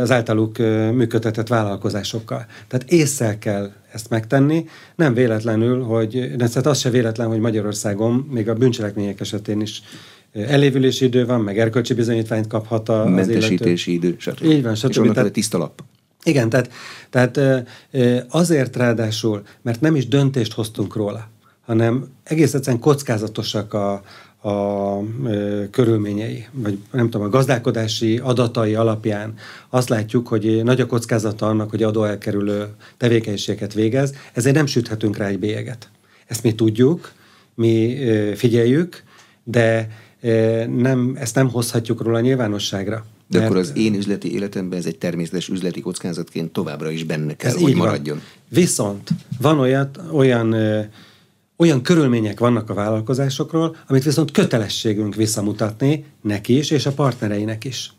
Speaker 2: az általuk működtetett vállalkozásokkal. Tehát észszel kell ezt megtenni. Nem véletlenül, hogy, de az se véletlen, hogy Magyarországon még a bűncselekmények esetén is elévülési idő van, meg erkölcsi bizonyítványt kaphat a,
Speaker 1: Mentesítési idő, stb.
Speaker 2: Így van, stb. És
Speaker 1: tehát, tiszta lap.
Speaker 2: Igen, tehát, tehát azért ráadásul, mert nem is döntést hoztunk róla, hanem egész egyszerűen kockázatosak a, a ö, körülményei, vagy nem tudom, a gazdálkodási adatai alapján azt látjuk, hogy nagy a kockázata annak, hogy adóelkerülő tevékenységet végez, ezért nem süthetünk rá egy bélyeget. Ezt mi tudjuk, mi ö, figyeljük, de nem, ezt nem hozhatjuk róla nyilvánosságra.
Speaker 1: De mert... akkor az én üzleti életemben ez egy természetes üzleti kockázatként továbbra is benne kell, ez hogy maradjon. Van.
Speaker 2: Viszont van olyan, olyan olyan körülmények vannak a vállalkozásokról, amit viszont kötelességünk visszamutatni neki is, és a partnereinek is.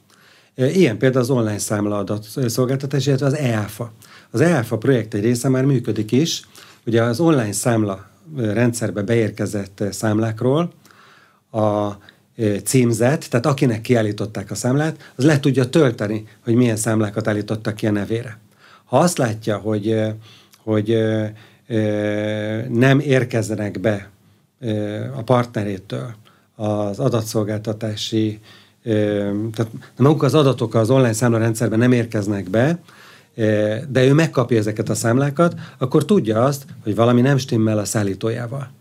Speaker 2: Ilyen például az online számla adatszolgáltatás, illetve az EAFA. Az EAFA projekt egy része már működik is. Ugye az online számla rendszerbe beérkezett számlákról a címzet, tehát akinek kiállították a számlát, az le tudja tölteni, hogy milyen számlákat állítottak ki a nevére. Ha azt látja, hogy, hogy nem érkeznek be a partnerétől az adatszolgáltatási, tehát maguk az adatok az online számlarendszerben nem érkeznek be, de ő megkapja ezeket a számlákat, akkor tudja azt, hogy valami nem stimmel a szállítójával.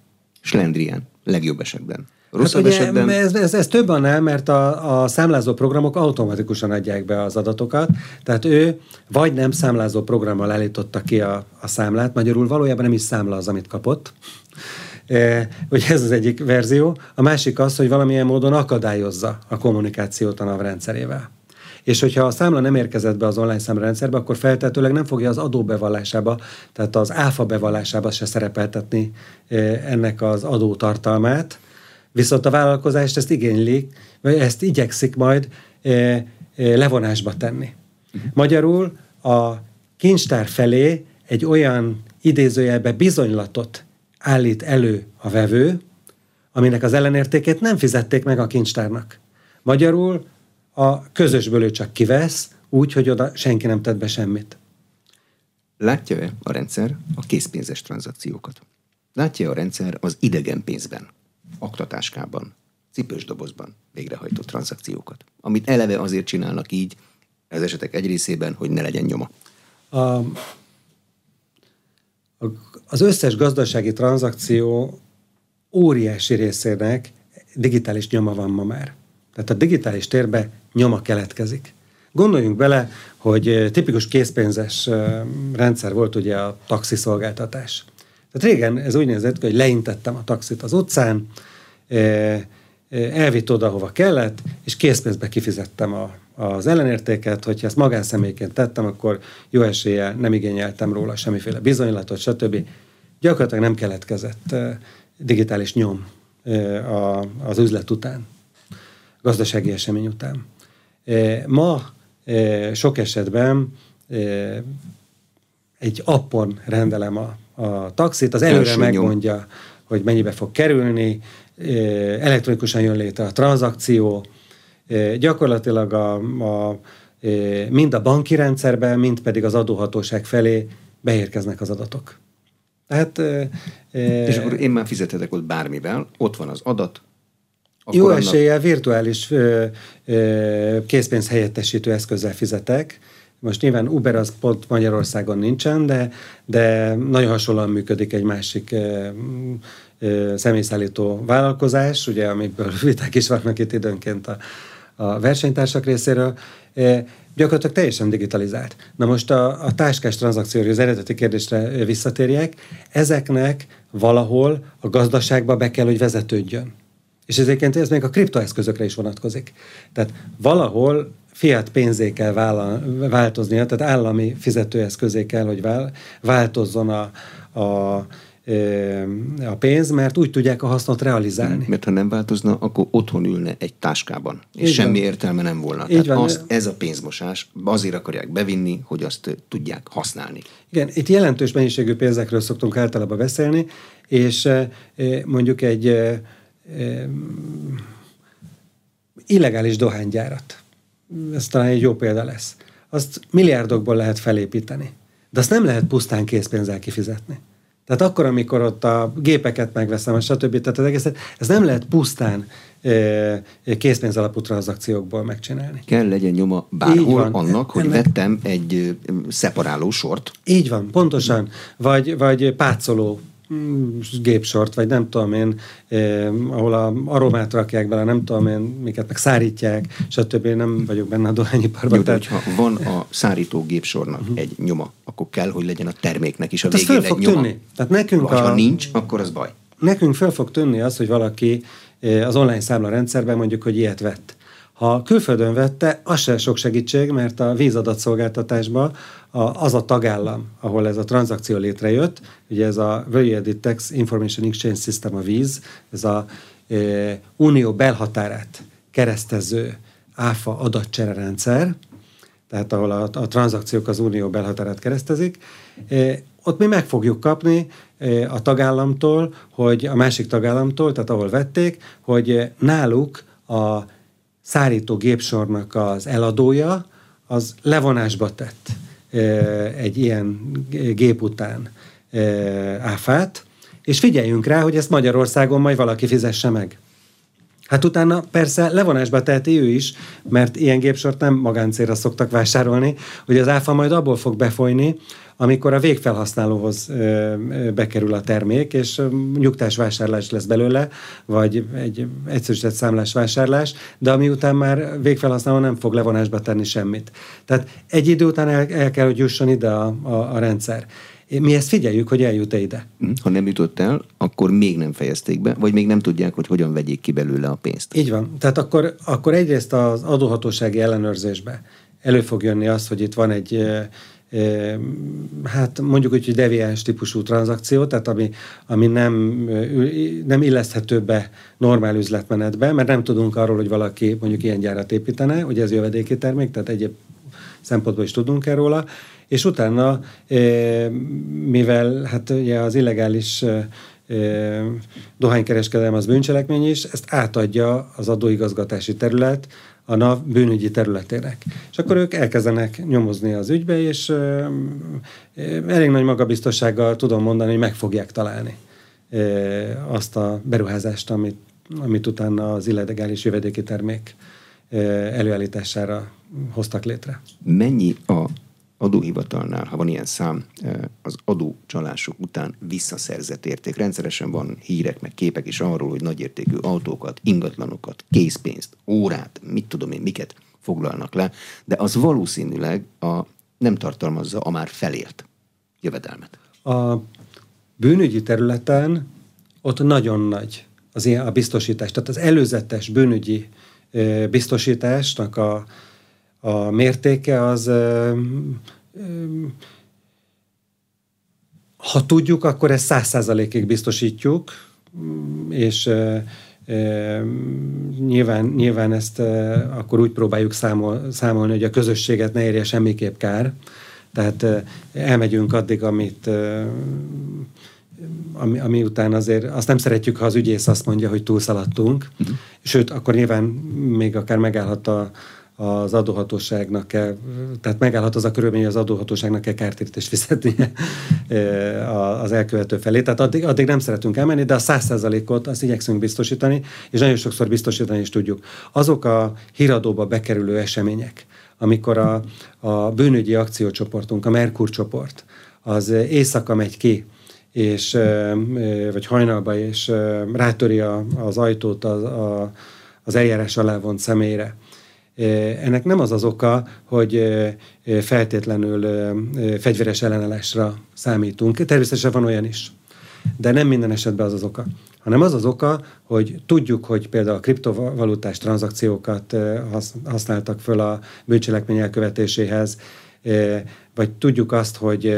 Speaker 1: Slendrian, legjobb esetben.
Speaker 2: Rosszabb hát ugye, esetben... Ez, ez, ez több annál, mert a, a számlázó programok automatikusan adják be az adatokat, tehát ő vagy nem számlázó programmal állította ki a, a számlát, magyarul valójában nem is számla az, amit kapott, e, hogy ez az egyik verzió. A másik az, hogy valamilyen módon akadályozza a kommunikációt a NAV rendszerével. És hogyha a számla nem érkezett be az online számrendszerbe, akkor feltetőleg nem fogja az adó bevallásába, tehát az áfa bevallásába se szerepeltetni e, ennek az adó tartalmát, Viszont a vállalkozást ezt igényli, vagy ezt igyekszik majd e, e, levonásba tenni. Magyarul a kincstár felé egy olyan idézőjelbe bizonylatot állít elő a vevő, aminek az ellenértékét nem fizették meg a kincstárnak. Magyarul a közösből ő csak kivesz, úgy, hogy oda senki nem tett be semmit.
Speaker 1: Látja-e a rendszer a készpénzes tranzakciókat? Látja a rendszer az idegen pénzben aktatáskában, cipős dobozban végrehajtott tranzakciókat, amit eleve azért csinálnak így, az esetek egy részében, hogy ne legyen nyoma. A,
Speaker 2: az összes gazdasági tranzakció óriási részének digitális nyoma van ma már. Tehát a digitális térbe nyoma keletkezik. Gondoljunk bele, hogy tipikus készpénzes rendszer volt ugye a taxiszolgáltatás. Tehát régen ez úgy nézett, hogy leintettem a taxit az utcán, elvitt oda, hova kellett, és készpénzbe kifizettem a, az ellenértéket, hogyha ezt magánszemélyként tettem, akkor jó eséllyel nem igényeltem róla semmiféle bizonylatot, stb. Gyakorlatilag nem keletkezett digitális nyom az üzlet után, gazdasági esemény után. Ma sok esetben egy appon rendelem a, a taxit, az előre megmondja, hogy mennyibe fog kerülni, elektronikusan jön létre a tranzakció, gyakorlatilag a, a, mind a banki rendszerben, mind pedig az adóhatóság felé beérkeznek az adatok.
Speaker 1: Tehát, és akkor én már fizethetek ott bármivel, ott van az adat,
Speaker 2: Jó annak... eséllyel virtuális ö, ö, készpénz helyettesítő eszközzel fizetek. Most nyilván Uber az pont Magyarországon nincsen, de, de nagyon hasonlóan működik egy másik ö, személyszállító vállalkozás, ugye, amiből <laughs> viták is vannak itt időnként a, a versenytársak részéről, gyakorlatilag teljesen digitalizált. Na most a, a táskás tranzakcióra, az eredeti kérdésre visszatérjek, ezeknek valahol a gazdaságba be kell, hogy vezetődjön. És ezért ez még a kriptoeszközökre is vonatkozik. Tehát valahol fiat pénzé kell változnia, tehát állami fizetőeszközé kell, hogy változzon a, a a pénz, mert úgy tudják a hasznot realizálni.
Speaker 1: Mert ha nem változna, akkor otthon ülne egy táskában, és Így semmi van. értelme nem volna. Így Tehát van. Azt, ez a pénzmosás, azért akarják bevinni, hogy azt tudják használni.
Speaker 2: Igen, itt jelentős mennyiségű pénzekről szoktunk általában beszélni, és mondjuk egy illegális dohánygyárat, ez talán egy jó példa lesz, azt milliárdokból lehet felépíteni. De azt nem lehet pusztán készpénzzel kifizetni. Tehát akkor, amikor ott a gépeket megveszem, stb. Tehát az egészet, ez nem lehet pusztán készpénz alapú tranzakciókból megcsinálni.
Speaker 1: Kell legyen nyoma bárhol annak, hogy Ennek... vettem egy szeparáló sort.
Speaker 2: Így van, pontosan. Vagy, vagy pácoló gépsort, vagy nem tudom én, eh, ahol a aromát rakják bele, nem tudom én, miket meg szárítják, stb. Nem vagyok benne a dohányiparban.
Speaker 1: Jó, tehát... hogyha van a <laughs> szárító gépsornak uh-huh. egy nyoma, akkor kell, hogy legyen a terméknek is a hát végén
Speaker 2: egy nyoma. Tűnni. Tehát nekünk
Speaker 1: a... ha nincs, akkor az baj.
Speaker 2: Nekünk fel fog tűnni az, hogy valaki az online számla rendszerben mondjuk, hogy ilyet vett. Ha külföldön vette, az sem sok segítség, mert a vízadatszolgáltatásban az a tagállam, ahol ez a tranzakció létrejött, ugye ez a Value Tax Information Exchange System, a víz, ez a e, unió belhatárát keresztező áfa adatcsere rendszer, tehát ahol a, a tranzakciók az unió belhatárát keresztezik, e, ott mi meg fogjuk kapni e, a tagállamtól, hogy a másik tagállamtól, tehát ahol vették, hogy náluk a szárító gépsornak az eladója, az levonásba tett egy ilyen gép után áfát, és figyeljünk rá, hogy ezt Magyarországon majd valaki fizesse meg. Hát utána persze levonásba teheti ő is, mert ilyen gépsort nem magáncélra szoktak vásárolni, hogy az áfa majd abból fog befolyni, amikor a végfelhasználóhoz bekerül a termék, és nyugtás vásárlás lesz belőle, vagy egy egyszerűsített számlás vásárlás, de ami után már végfelhasználó nem fog levonásba tenni semmit. Tehát egy idő után el, el kell, hogy jusson ide a, a, a rendszer. Mi ezt figyeljük, hogy eljut-e ide.
Speaker 1: Hm, ha nem jutott el, akkor még nem fejezték be, vagy még nem tudják, hogy hogyan vegyék ki belőle a pénzt.
Speaker 2: Így van. Tehát akkor, akkor egyrészt az adóhatósági ellenőrzésbe elő fog jönni az, hogy itt van egy hát mondjuk úgy, hogy deviáns típusú tranzakció, tehát ami, ami nem, nem illeszthető be normál üzletmenetbe, mert nem tudunk arról, hogy valaki mondjuk ilyen gyárat építene, hogy ez jövedéki termék, tehát egyéb szempontból is tudunk erről róla, és utána, mivel hát ugye az illegális dohánykereskedelem az bűncselekmény is, ezt átadja az adóigazgatási terület a NAV bűnügyi területének. És akkor ők elkezdenek nyomozni az ügybe, és elég nagy magabiztossággal tudom mondani, hogy meg fogják találni azt a beruházást, amit, amit utána az illegális jövedéki termék előállítására hoztak létre.
Speaker 1: Mennyi a adóhivatalnál, ha van ilyen szám, eh, az adócsalások után visszaszerzett érték. Rendszeresen van hírek, meg képek is arról, hogy nagyértékű autókat, ingatlanokat, készpénzt, órát, mit tudom én, miket foglalnak le, de az valószínűleg a, nem tartalmazza a már felért jövedelmet.
Speaker 2: A bűnügyi területen ott nagyon nagy az ilyen, a biztosítás. Tehát az előzetes bűnügyi eh, biztosításnak a, a mértéke az ha tudjuk, akkor ezt száz százalékig biztosítjuk, és nyilván, nyilván ezt akkor úgy próbáljuk számol, számolni, hogy a közösséget ne érje semmiképp kár. Tehát elmegyünk addig, amit ami, ami után azért azt nem szeretjük, ha az ügyész azt mondja, hogy túlszaladtunk. Uh-huh. Sőt, akkor nyilván még akár megállhat a, az adóhatóságnak kell, tehát megállhat az a körülmény, hogy az adóhatóságnak kell kártérítést fizetnie <laughs> az elkövető felé. Tehát addig, addig nem szeretünk elmenni, de a száz százalékot azt igyekszünk biztosítani, és nagyon sokszor biztosítani is tudjuk. Azok a híradóba bekerülő események, amikor a, a bűnügyi akciócsoportunk, a Merkur csoport, az éjszaka megy ki, és, vagy hajnalba, és rátöri az ajtót az, az eljárás alá vont személyre, ennek nem az az oka, hogy feltétlenül fegyveres ellenállásra számítunk. Természetesen van olyan is. De nem minden esetben az az oka. Hanem az az oka, hogy tudjuk, hogy például a kriptovalutás tranzakciókat használtak föl a bűncselekmény elkövetéséhez, vagy tudjuk azt, hogy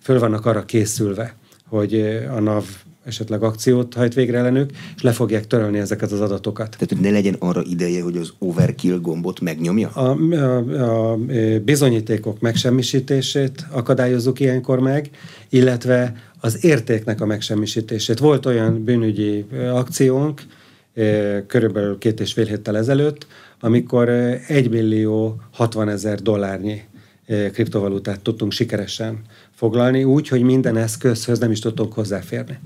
Speaker 2: föl vannak arra készülve, hogy a NAV esetleg akciót hajt végre ellenük, és le fogják törölni ezeket az adatokat.
Speaker 1: Tehát, hogy ne legyen arra ideje, hogy az overkill gombot megnyomja?
Speaker 2: A, a, a bizonyítékok megsemmisítését akadályozzuk ilyenkor meg, illetve az értéknek a megsemmisítését. Volt olyan bűnügyi akciónk, körülbelül két és fél héttel ezelőtt, amikor 1 millió 60 ezer dollárnyi kriptovalutát tudtunk sikeresen foglalni, úgy, hogy minden eszközhöz nem is tudtunk hozzáférni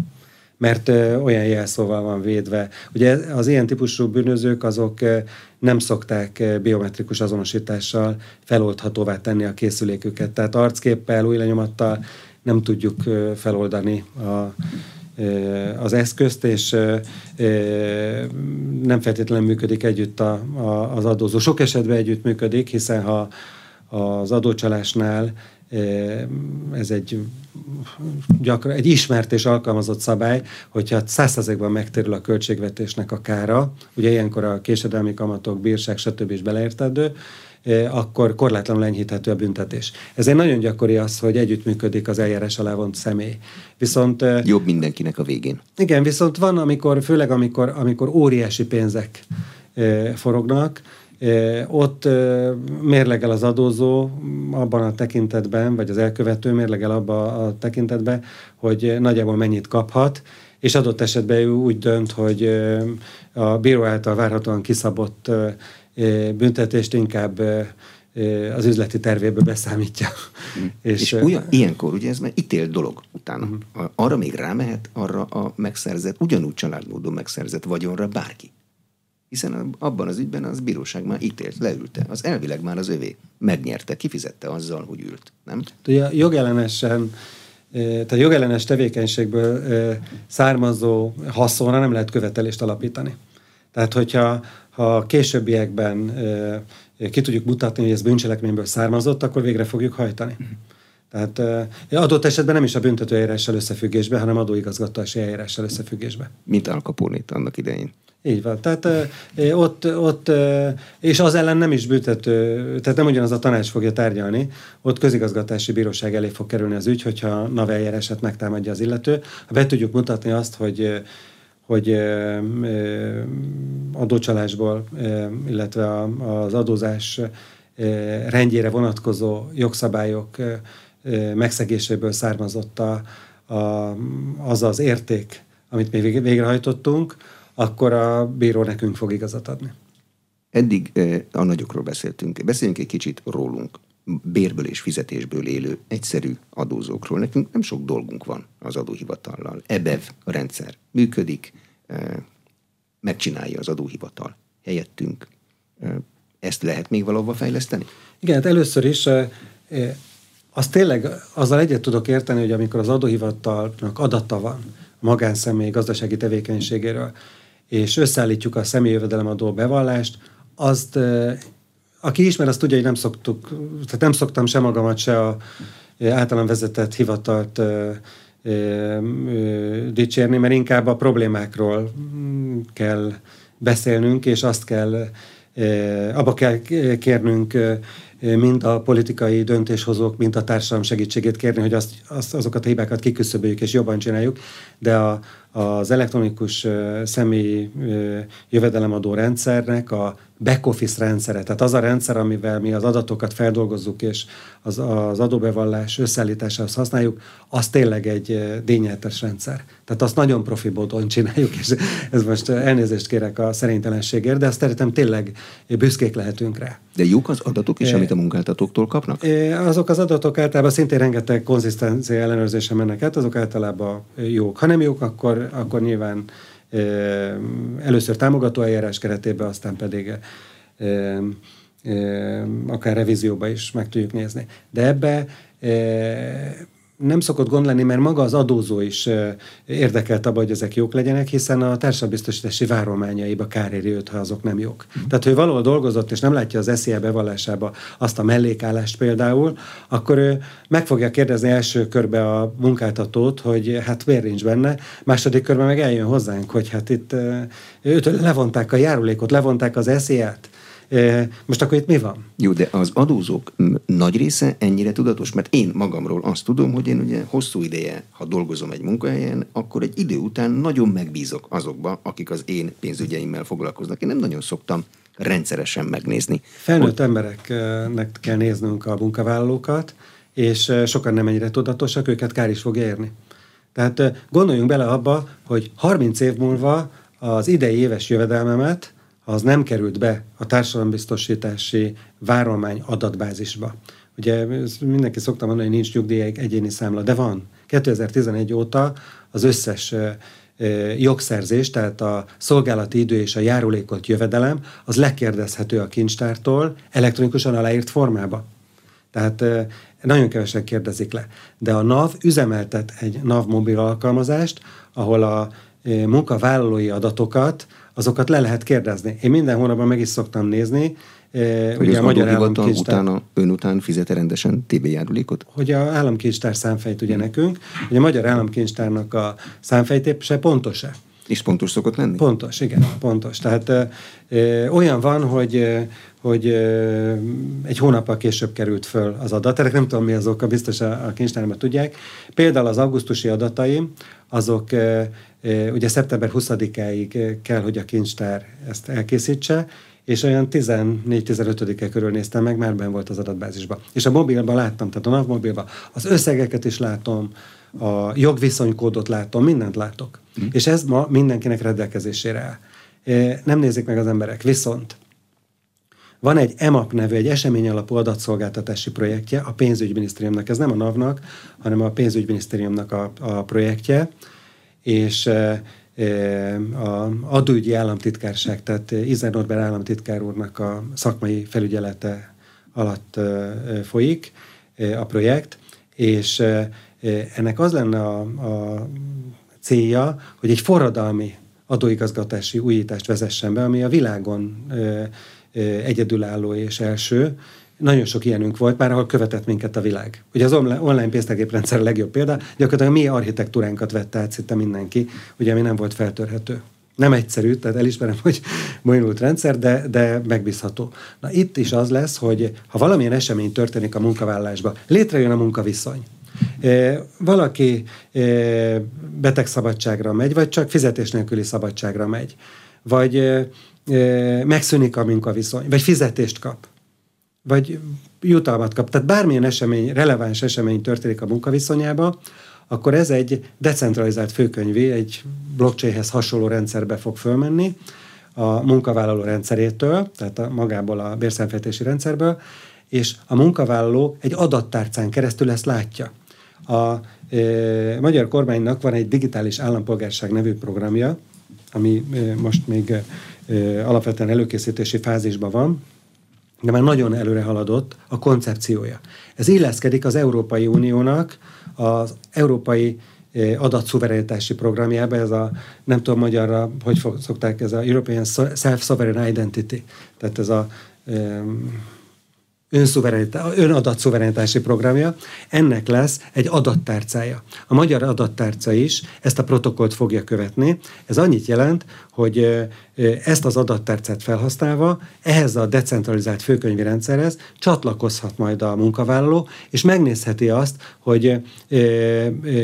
Speaker 2: mert olyan jelszóval van védve. Ugye az ilyen típusú bűnözők azok nem szokták biometrikus azonosítással feloldhatóvá tenni a készüléküket. Tehát arcképpel, új lenyomattal nem tudjuk feloldani a, az eszközt, és nem feltétlenül működik együtt a, a, az adózó. Sok esetben együtt működik, hiszen ha az adócsalásnál ez egy gyakran, egy ismert és alkalmazott szabály, hogyha százszerzékban megtérül a költségvetésnek a kára, ugye ilyenkor a késedelmi kamatok, bírság, stb. is beleértendő, akkor korlátlanul enyhíthető a büntetés. Ezért nagyon gyakori az, hogy együttműködik az eljárás alá vont személy. Viszont...
Speaker 1: Jobb mindenkinek a végén.
Speaker 2: Igen, viszont van, amikor, főleg amikor, amikor óriási pénzek forognak, ott mérlegel az adózó abban a tekintetben, vagy az elkövető mérlegel abban a tekintetben, hogy nagyjából mennyit kaphat, és adott esetben ő úgy dönt, hogy a bíró által várhatóan kiszabott büntetést inkább az üzleti tervébe beszámítja.
Speaker 1: Mm. <laughs> És, és ugyan, ilyenkor ugye ez már ítélt dolog utána. Uh-huh. Arra még rámehet, arra a megszerzett, ugyanúgy családmódon megszerzett vagyonra bárki. Hiszen abban az ügyben az bíróság már ítélt, leülte. Az elvileg már az övé. Megnyerte, kifizette azzal, hogy ült. Nem?
Speaker 2: Ugye jogellenesen tehát jogellenes tevékenységből származó haszonra nem lehet követelést alapítani. Tehát, hogyha ha későbbiekben ki tudjuk mutatni, hogy ez bűncselekményből származott, akkor végre fogjuk hajtani. Tehát adott esetben nem is a büntetőeljárással összefüggésbe, hanem adóigazgatási eljárással összefüggésbe.
Speaker 1: Mint Al Capone annak idején.
Speaker 2: Így van. Tehát ott, ott, és az ellen nem is büntető, tehát nem ugyanaz a tanács fogja tárgyalni, ott közigazgatási bíróság elé fog kerülni az ügy, hogyha NAV eljárását megtámadja az illető. Ha be tudjuk mutatni azt, hogy hogy adócsalásból, illetve az adózás rendjére vonatkozó jogszabályok megszegéséből származott a, a, az az érték, amit mi végrehajtottunk, akkor a bíró nekünk fog igazat adni.
Speaker 1: Eddig a nagyokról beszéltünk. Beszéljünk egy kicsit rólunk. Bérből és fizetésből élő egyszerű adózókról. Nekünk nem sok dolgunk van az adóhivatallal. EBEV a rendszer működik, megcsinálja az adóhivatal helyettünk. Ezt lehet még valahova fejleszteni?
Speaker 2: Igen, hát először is azt tényleg azzal egyet tudok érteni, hogy amikor az adóhivatalnak adata van a magánszemély gazdasági tevékenységéről, és összeállítjuk a személyjövedelemadó bevallást, azt aki ismer, azt tudja, hogy nem szoktuk, tehát nem szoktam se magamat, se a általán vezetett hivatalt dicsérni, mert inkább a problémákról mm, kell beszélnünk, és azt kell, abba kell kérnünk mind a politikai döntéshozók, mind a társadalom segítségét kérni, hogy azt, azt, azokat a hibákat kiküszöböljük és jobban csináljuk, de a, az elektronikus személyi jövedelemadó rendszernek a back office rendszere, tehát az a rendszer, amivel mi az adatokat feldolgozzuk és az, az adóbevallás összeállításához használjuk, az tényleg egy dényeltes rendszer. Tehát azt nagyon profi módon csináljuk, és ez most elnézést kérek a szerénytelenségért, de azt szerintem tényleg büszkék lehetünk rá.
Speaker 1: De jók az adatok is, amit a munkáltatóktól kapnak?
Speaker 2: Azok az adatok általában szintén rengeteg konzisztencia ellenőrzése mennek át, azok általában jók. Ha nem jók, akkor, akkor nyilván először támogató eljárás keretében, aztán pedig akár revízióba is meg tudjuk nézni. De ebbe nem szokott gond lenni, mert maga az adózó is érdekelt abban, hogy ezek jók legyenek, hiszen a társadalombiztosítási várományaiba kár éri őt, ha azok nem jók. Mm. Tehát, hogy valahol dolgozott, és nem látja az SZIA bevallásába azt a mellékállást például, akkor ő meg fogja kérdezni első körbe a munkáltatót, hogy hát miért nincs benne, második körben meg eljön hozzánk, hogy hát itt őt levonták a járulékot, levonták az SZIA-t, most akkor itt mi van?
Speaker 1: Jó, de az adózók nagy része ennyire tudatos, mert én magamról azt tudom, hogy én ugye hosszú ideje, ha dolgozom egy munkahelyen, akkor egy idő után nagyon megbízok azokba, akik az én pénzügyeimmel foglalkoznak. Én nem nagyon szoktam rendszeresen megnézni.
Speaker 2: Felnőtt hogy... embereknek kell néznünk a munkavállalókat, és sokan nem ennyire tudatosak, őket kár is fog érni. Tehát gondoljunk bele abba, hogy 30 év múlva az idei éves jövedelmemet az nem került be a társadalombiztosítási várolmány adatbázisba. Ugye mindenki szokta mondani, hogy nincs nyugdíj egyéni számla, de van. 2011 óta az összes jogszerzés, tehát a szolgálati idő és a járulékot jövedelem, az lekérdezhető a kincstártól elektronikusan aláírt formába. Tehát nagyon kevesen kérdezik le. De a NAV üzemeltet egy NAV mobil alkalmazást, ahol a munkavállalói adatokat, azokat le lehet kérdezni. Én minden hónapban meg is szoktam nézni,
Speaker 1: hogy ugye a Magyar Államkincstár... utána, ön után fizet rendesen TB járulékot?
Speaker 2: Hogy a államkincstár számfejt ugye nekünk, hogy a Magyar Államkincstárnak a számfejtése pontos-e?
Speaker 1: És pontos szokott lenni?
Speaker 2: Pontos, igen, pontos. Tehát ö, olyan van, hogy, hogy egy hónappal később került föl az adat. Ennek nem tudom, mi az oka, biztos a, a kincstárban tudják. Például az augusztusi adataim, azok ugye szeptember 20-áig kell, hogy a kincstár ezt elkészítse, és olyan 14-15-e körül néztem meg, már ben volt az adatbázisban. És a mobilban láttam, tehát a napmobilban az összegeket is látom, a jogviszonykódot látom, mindent látok. Mm. És ez ma mindenkinek rendelkezésére áll. Nem nézik meg az emberek. Viszont van egy EMAP nevű, egy esemény alapú adatszolgáltatási projektje a pénzügyminisztériumnak. Ez nem a NAV-nak, hanem a pénzügyminisztériumnak a, a projektje, és a adóügyi államtitkárság, tehát Izer Norbert államtitkár úrnak a szakmai felügyelete alatt folyik a projekt, és ennek az lenne a, a célja, hogy egy forradalmi adóigazgatási újítást vezessen be, ami a világon egyedülálló és első, nagyon sok ilyenünk volt, már ahol követett minket a világ. Ugye az online pénztárgéprendszer a legjobb példa, gyakorlatilag a mi architektúránkat vette át szinte mindenki, ugye ami nem volt feltörhető. Nem egyszerű, tehát elismerem, <laughs> hogy bonyolult rendszer, de, de megbízható. Na itt is az lesz, hogy ha valamilyen esemény történik a munkavállalásban, létrejön a munkaviszony. E, valaki e, betegszabadságra megy, vagy csak fizetés nélküli szabadságra megy, vagy e, megszűnik a munkaviszony, vagy fizetést kap vagy jutalmat kap. Tehát bármilyen esemény, releváns esemény történik a munkaviszonyába, akkor ez egy decentralizált főkönyvé, egy blockchainhez hasonló rendszerbe fog fölmenni a munkavállaló rendszerétől, tehát a, magából a bérszámfejtési rendszerből, és a munkavállaló egy adattárcán keresztül ezt látja. A e, magyar kormánynak van egy digitális állampolgárság nevű programja, ami e, most még alapvetően előkészítési fázisban van, de már nagyon előre haladott a koncepciója. Ez illeszkedik az Európai Uniónak az Európai adatszuverenitási programjába, ez a, nem tudom magyarra, hogy szokták, ez a European Self-Sovereign Identity, tehát ez a önadatszuvernitá, programja, ennek lesz egy adattárcája. A magyar adattárca is ezt a protokollt fogja követni. Ez annyit jelent, hogy ezt az adattárcát felhasználva ehhez a decentralizált főkönyvi rendszerhez csatlakozhat majd a munkavállaló, és megnézheti azt, hogy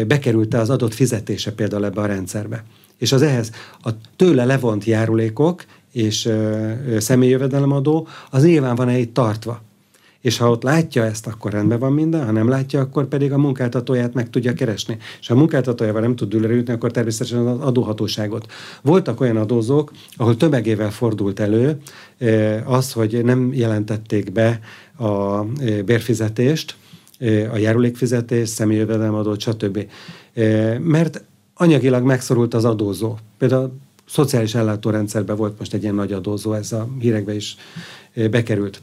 Speaker 2: bekerült-e az adott fizetése például ebbe a rendszerbe. És az ehhez a tőle levont járulékok és személyjövedelemadó, az nyilván van-e itt tartva és ha ott látja ezt, akkor rendben van minden, ha nem látja, akkor pedig a munkáltatóját meg tudja keresni. És ha a munkáltatójával nem tud dőlre jutni, akkor természetesen az adóhatóságot. Voltak olyan adózók, ahol tömegével fordult elő az, hogy nem jelentették be a bérfizetést, a járulékfizetés, személyjövedelemadót, stb. Mert anyagilag megszorult az adózó. Például a szociális ellátórendszerben volt most egy ilyen nagy adózó, ez a hírekbe is bekerült.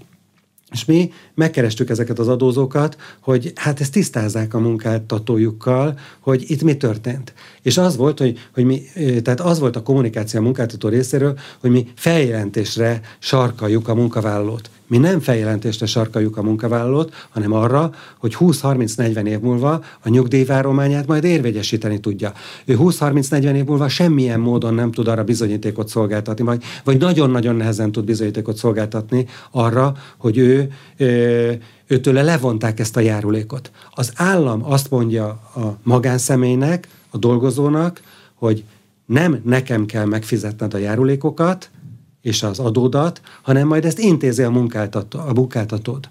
Speaker 2: És mi megkerestük ezeket az adózókat, hogy hát ezt tisztázzák a munkáltatójukkal, hogy itt mi történt. És az volt, hogy, hogy mi, tehát az volt a kommunikáció a munkáltató részéről, hogy mi feljelentésre sarkaljuk a munkavállalót. Mi nem feljelentésre sarkaljuk a munkavállalót, hanem arra, hogy 20-30-40 év múlva a nyugdíjvárományát majd érvegyesíteni tudja. Ő 20-30-40 év múlva semmilyen módon nem tud arra bizonyítékot szolgáltatni, vagy, vagy nagyon-nagyon nehezen tud bizonyítékot szolgáltatni arra, hogy ő, ő őtőle levonták ezt a járulékot. Az állam azt mondja a magánszemélynek, a dolgozónak, hogy nem nekem kell megfizetned a járulékokat, és az adódat, hanem majd ezt intézi a, munkáltató, a munkáltatód.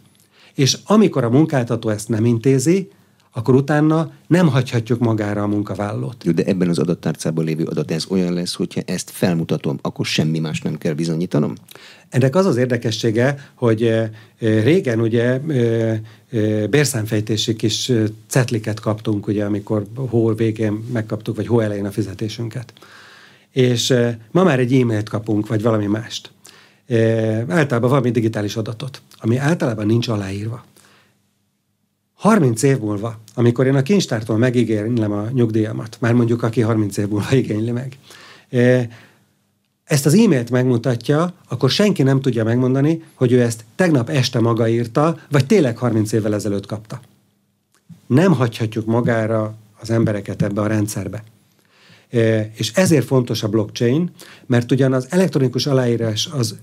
Speaker 2: És amikor a munkáltató ezt nem intézi, akkor utána nem hagyhatjuk magára a munkavállalót.
Speaker 1: De ebben az adattárcában lévő adat ez olyan lesz, hogyha ezt felmutatom, akkor semmi más nem kell bizonyítanom?
Speaker 2: Ennek az az érdekessége, hogy eh, eh, régen ugye eh, bérszámfejtési kis cetliket kaptunk, ugye, amikor hol végén megkaptuk, vagy hol elején a fizetésünket és ma már egy e-mailt kapunk, vagy valami mást. Általában valami digitális adatot, ami általában nincs aláírva. 30 év múlva, amikor én a kincstártól megígérlem a nyugdíjamat, már mondjuk aki 30 év múlva igényli meg, ezt az e-mailt megmutatja, akkor senki nem tudja megmondani, hogy ő ezt tegnap este maga írta, vagy tényleg 30 évvel ezelőtt kapta. Nem hagyhatjuk magára az embereket ebbe a rendszerbe. És ezért fontos a blockchain, mert ugyan az elektronikus aláírás az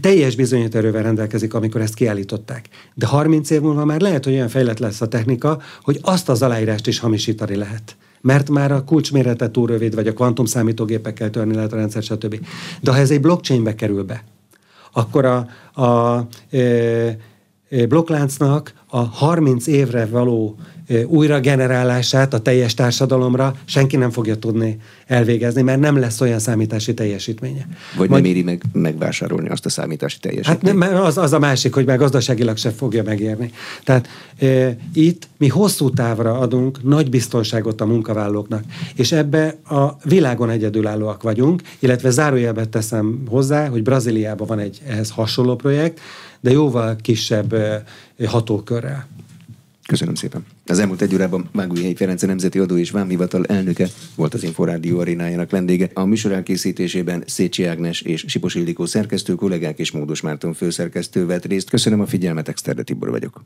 Speaker 2: teljes bizonyíterővel rendelkezik, amikor ezt kiállították. De 30 év múlva már lehet, hogy olyan fejlett lesz a technika, hogy azt az aláírást is hamisítani lehet. Mert már a kulcsmérete túl rövid, vagy a kvantum számítógépekkel törni lehet a rendszer, stb. De ha ez egy blockchainbe kerül be, akkor a, a, a blokkláncnak a 30 évre való újra generálását a teljes társadalomra senki nem fogja tudni elvégezni, mert nem lesz olyan számítási teljesítménye.
Speaker 1: Vagy Majd, nem éri meg megvásárolni azt a számítási teljesítményt.
Speaker 2: Hát nem, az, az a másik, hogy meg gazdaságilag se fogja megérni. Tehát e, itt mi hosszú távra adunk nagy biztonságot a munkavállalóknak, és ebbe a világon egyedülállóak vagyunk, illetve zárójelben teszem hozzá, hogy Brazíliában van egy ehhez hasonló projekt, de jóval kisebb hatókörrel.
Speaker 1: Köszönöm szépen. Az elmúlt egy órában Mágújhelyi Ferenc Nemzeti Adó és Vámhivatal elnöke volt az Inforádió arénájának vendége. A műsor elkészítésében Szécsi Ágnes és Sipos Ildikó szerkesztő kollégák és Módos Márton főszerkesztő vett részt. Köszönöm a figyelmet, Exterde Tibor vagyok.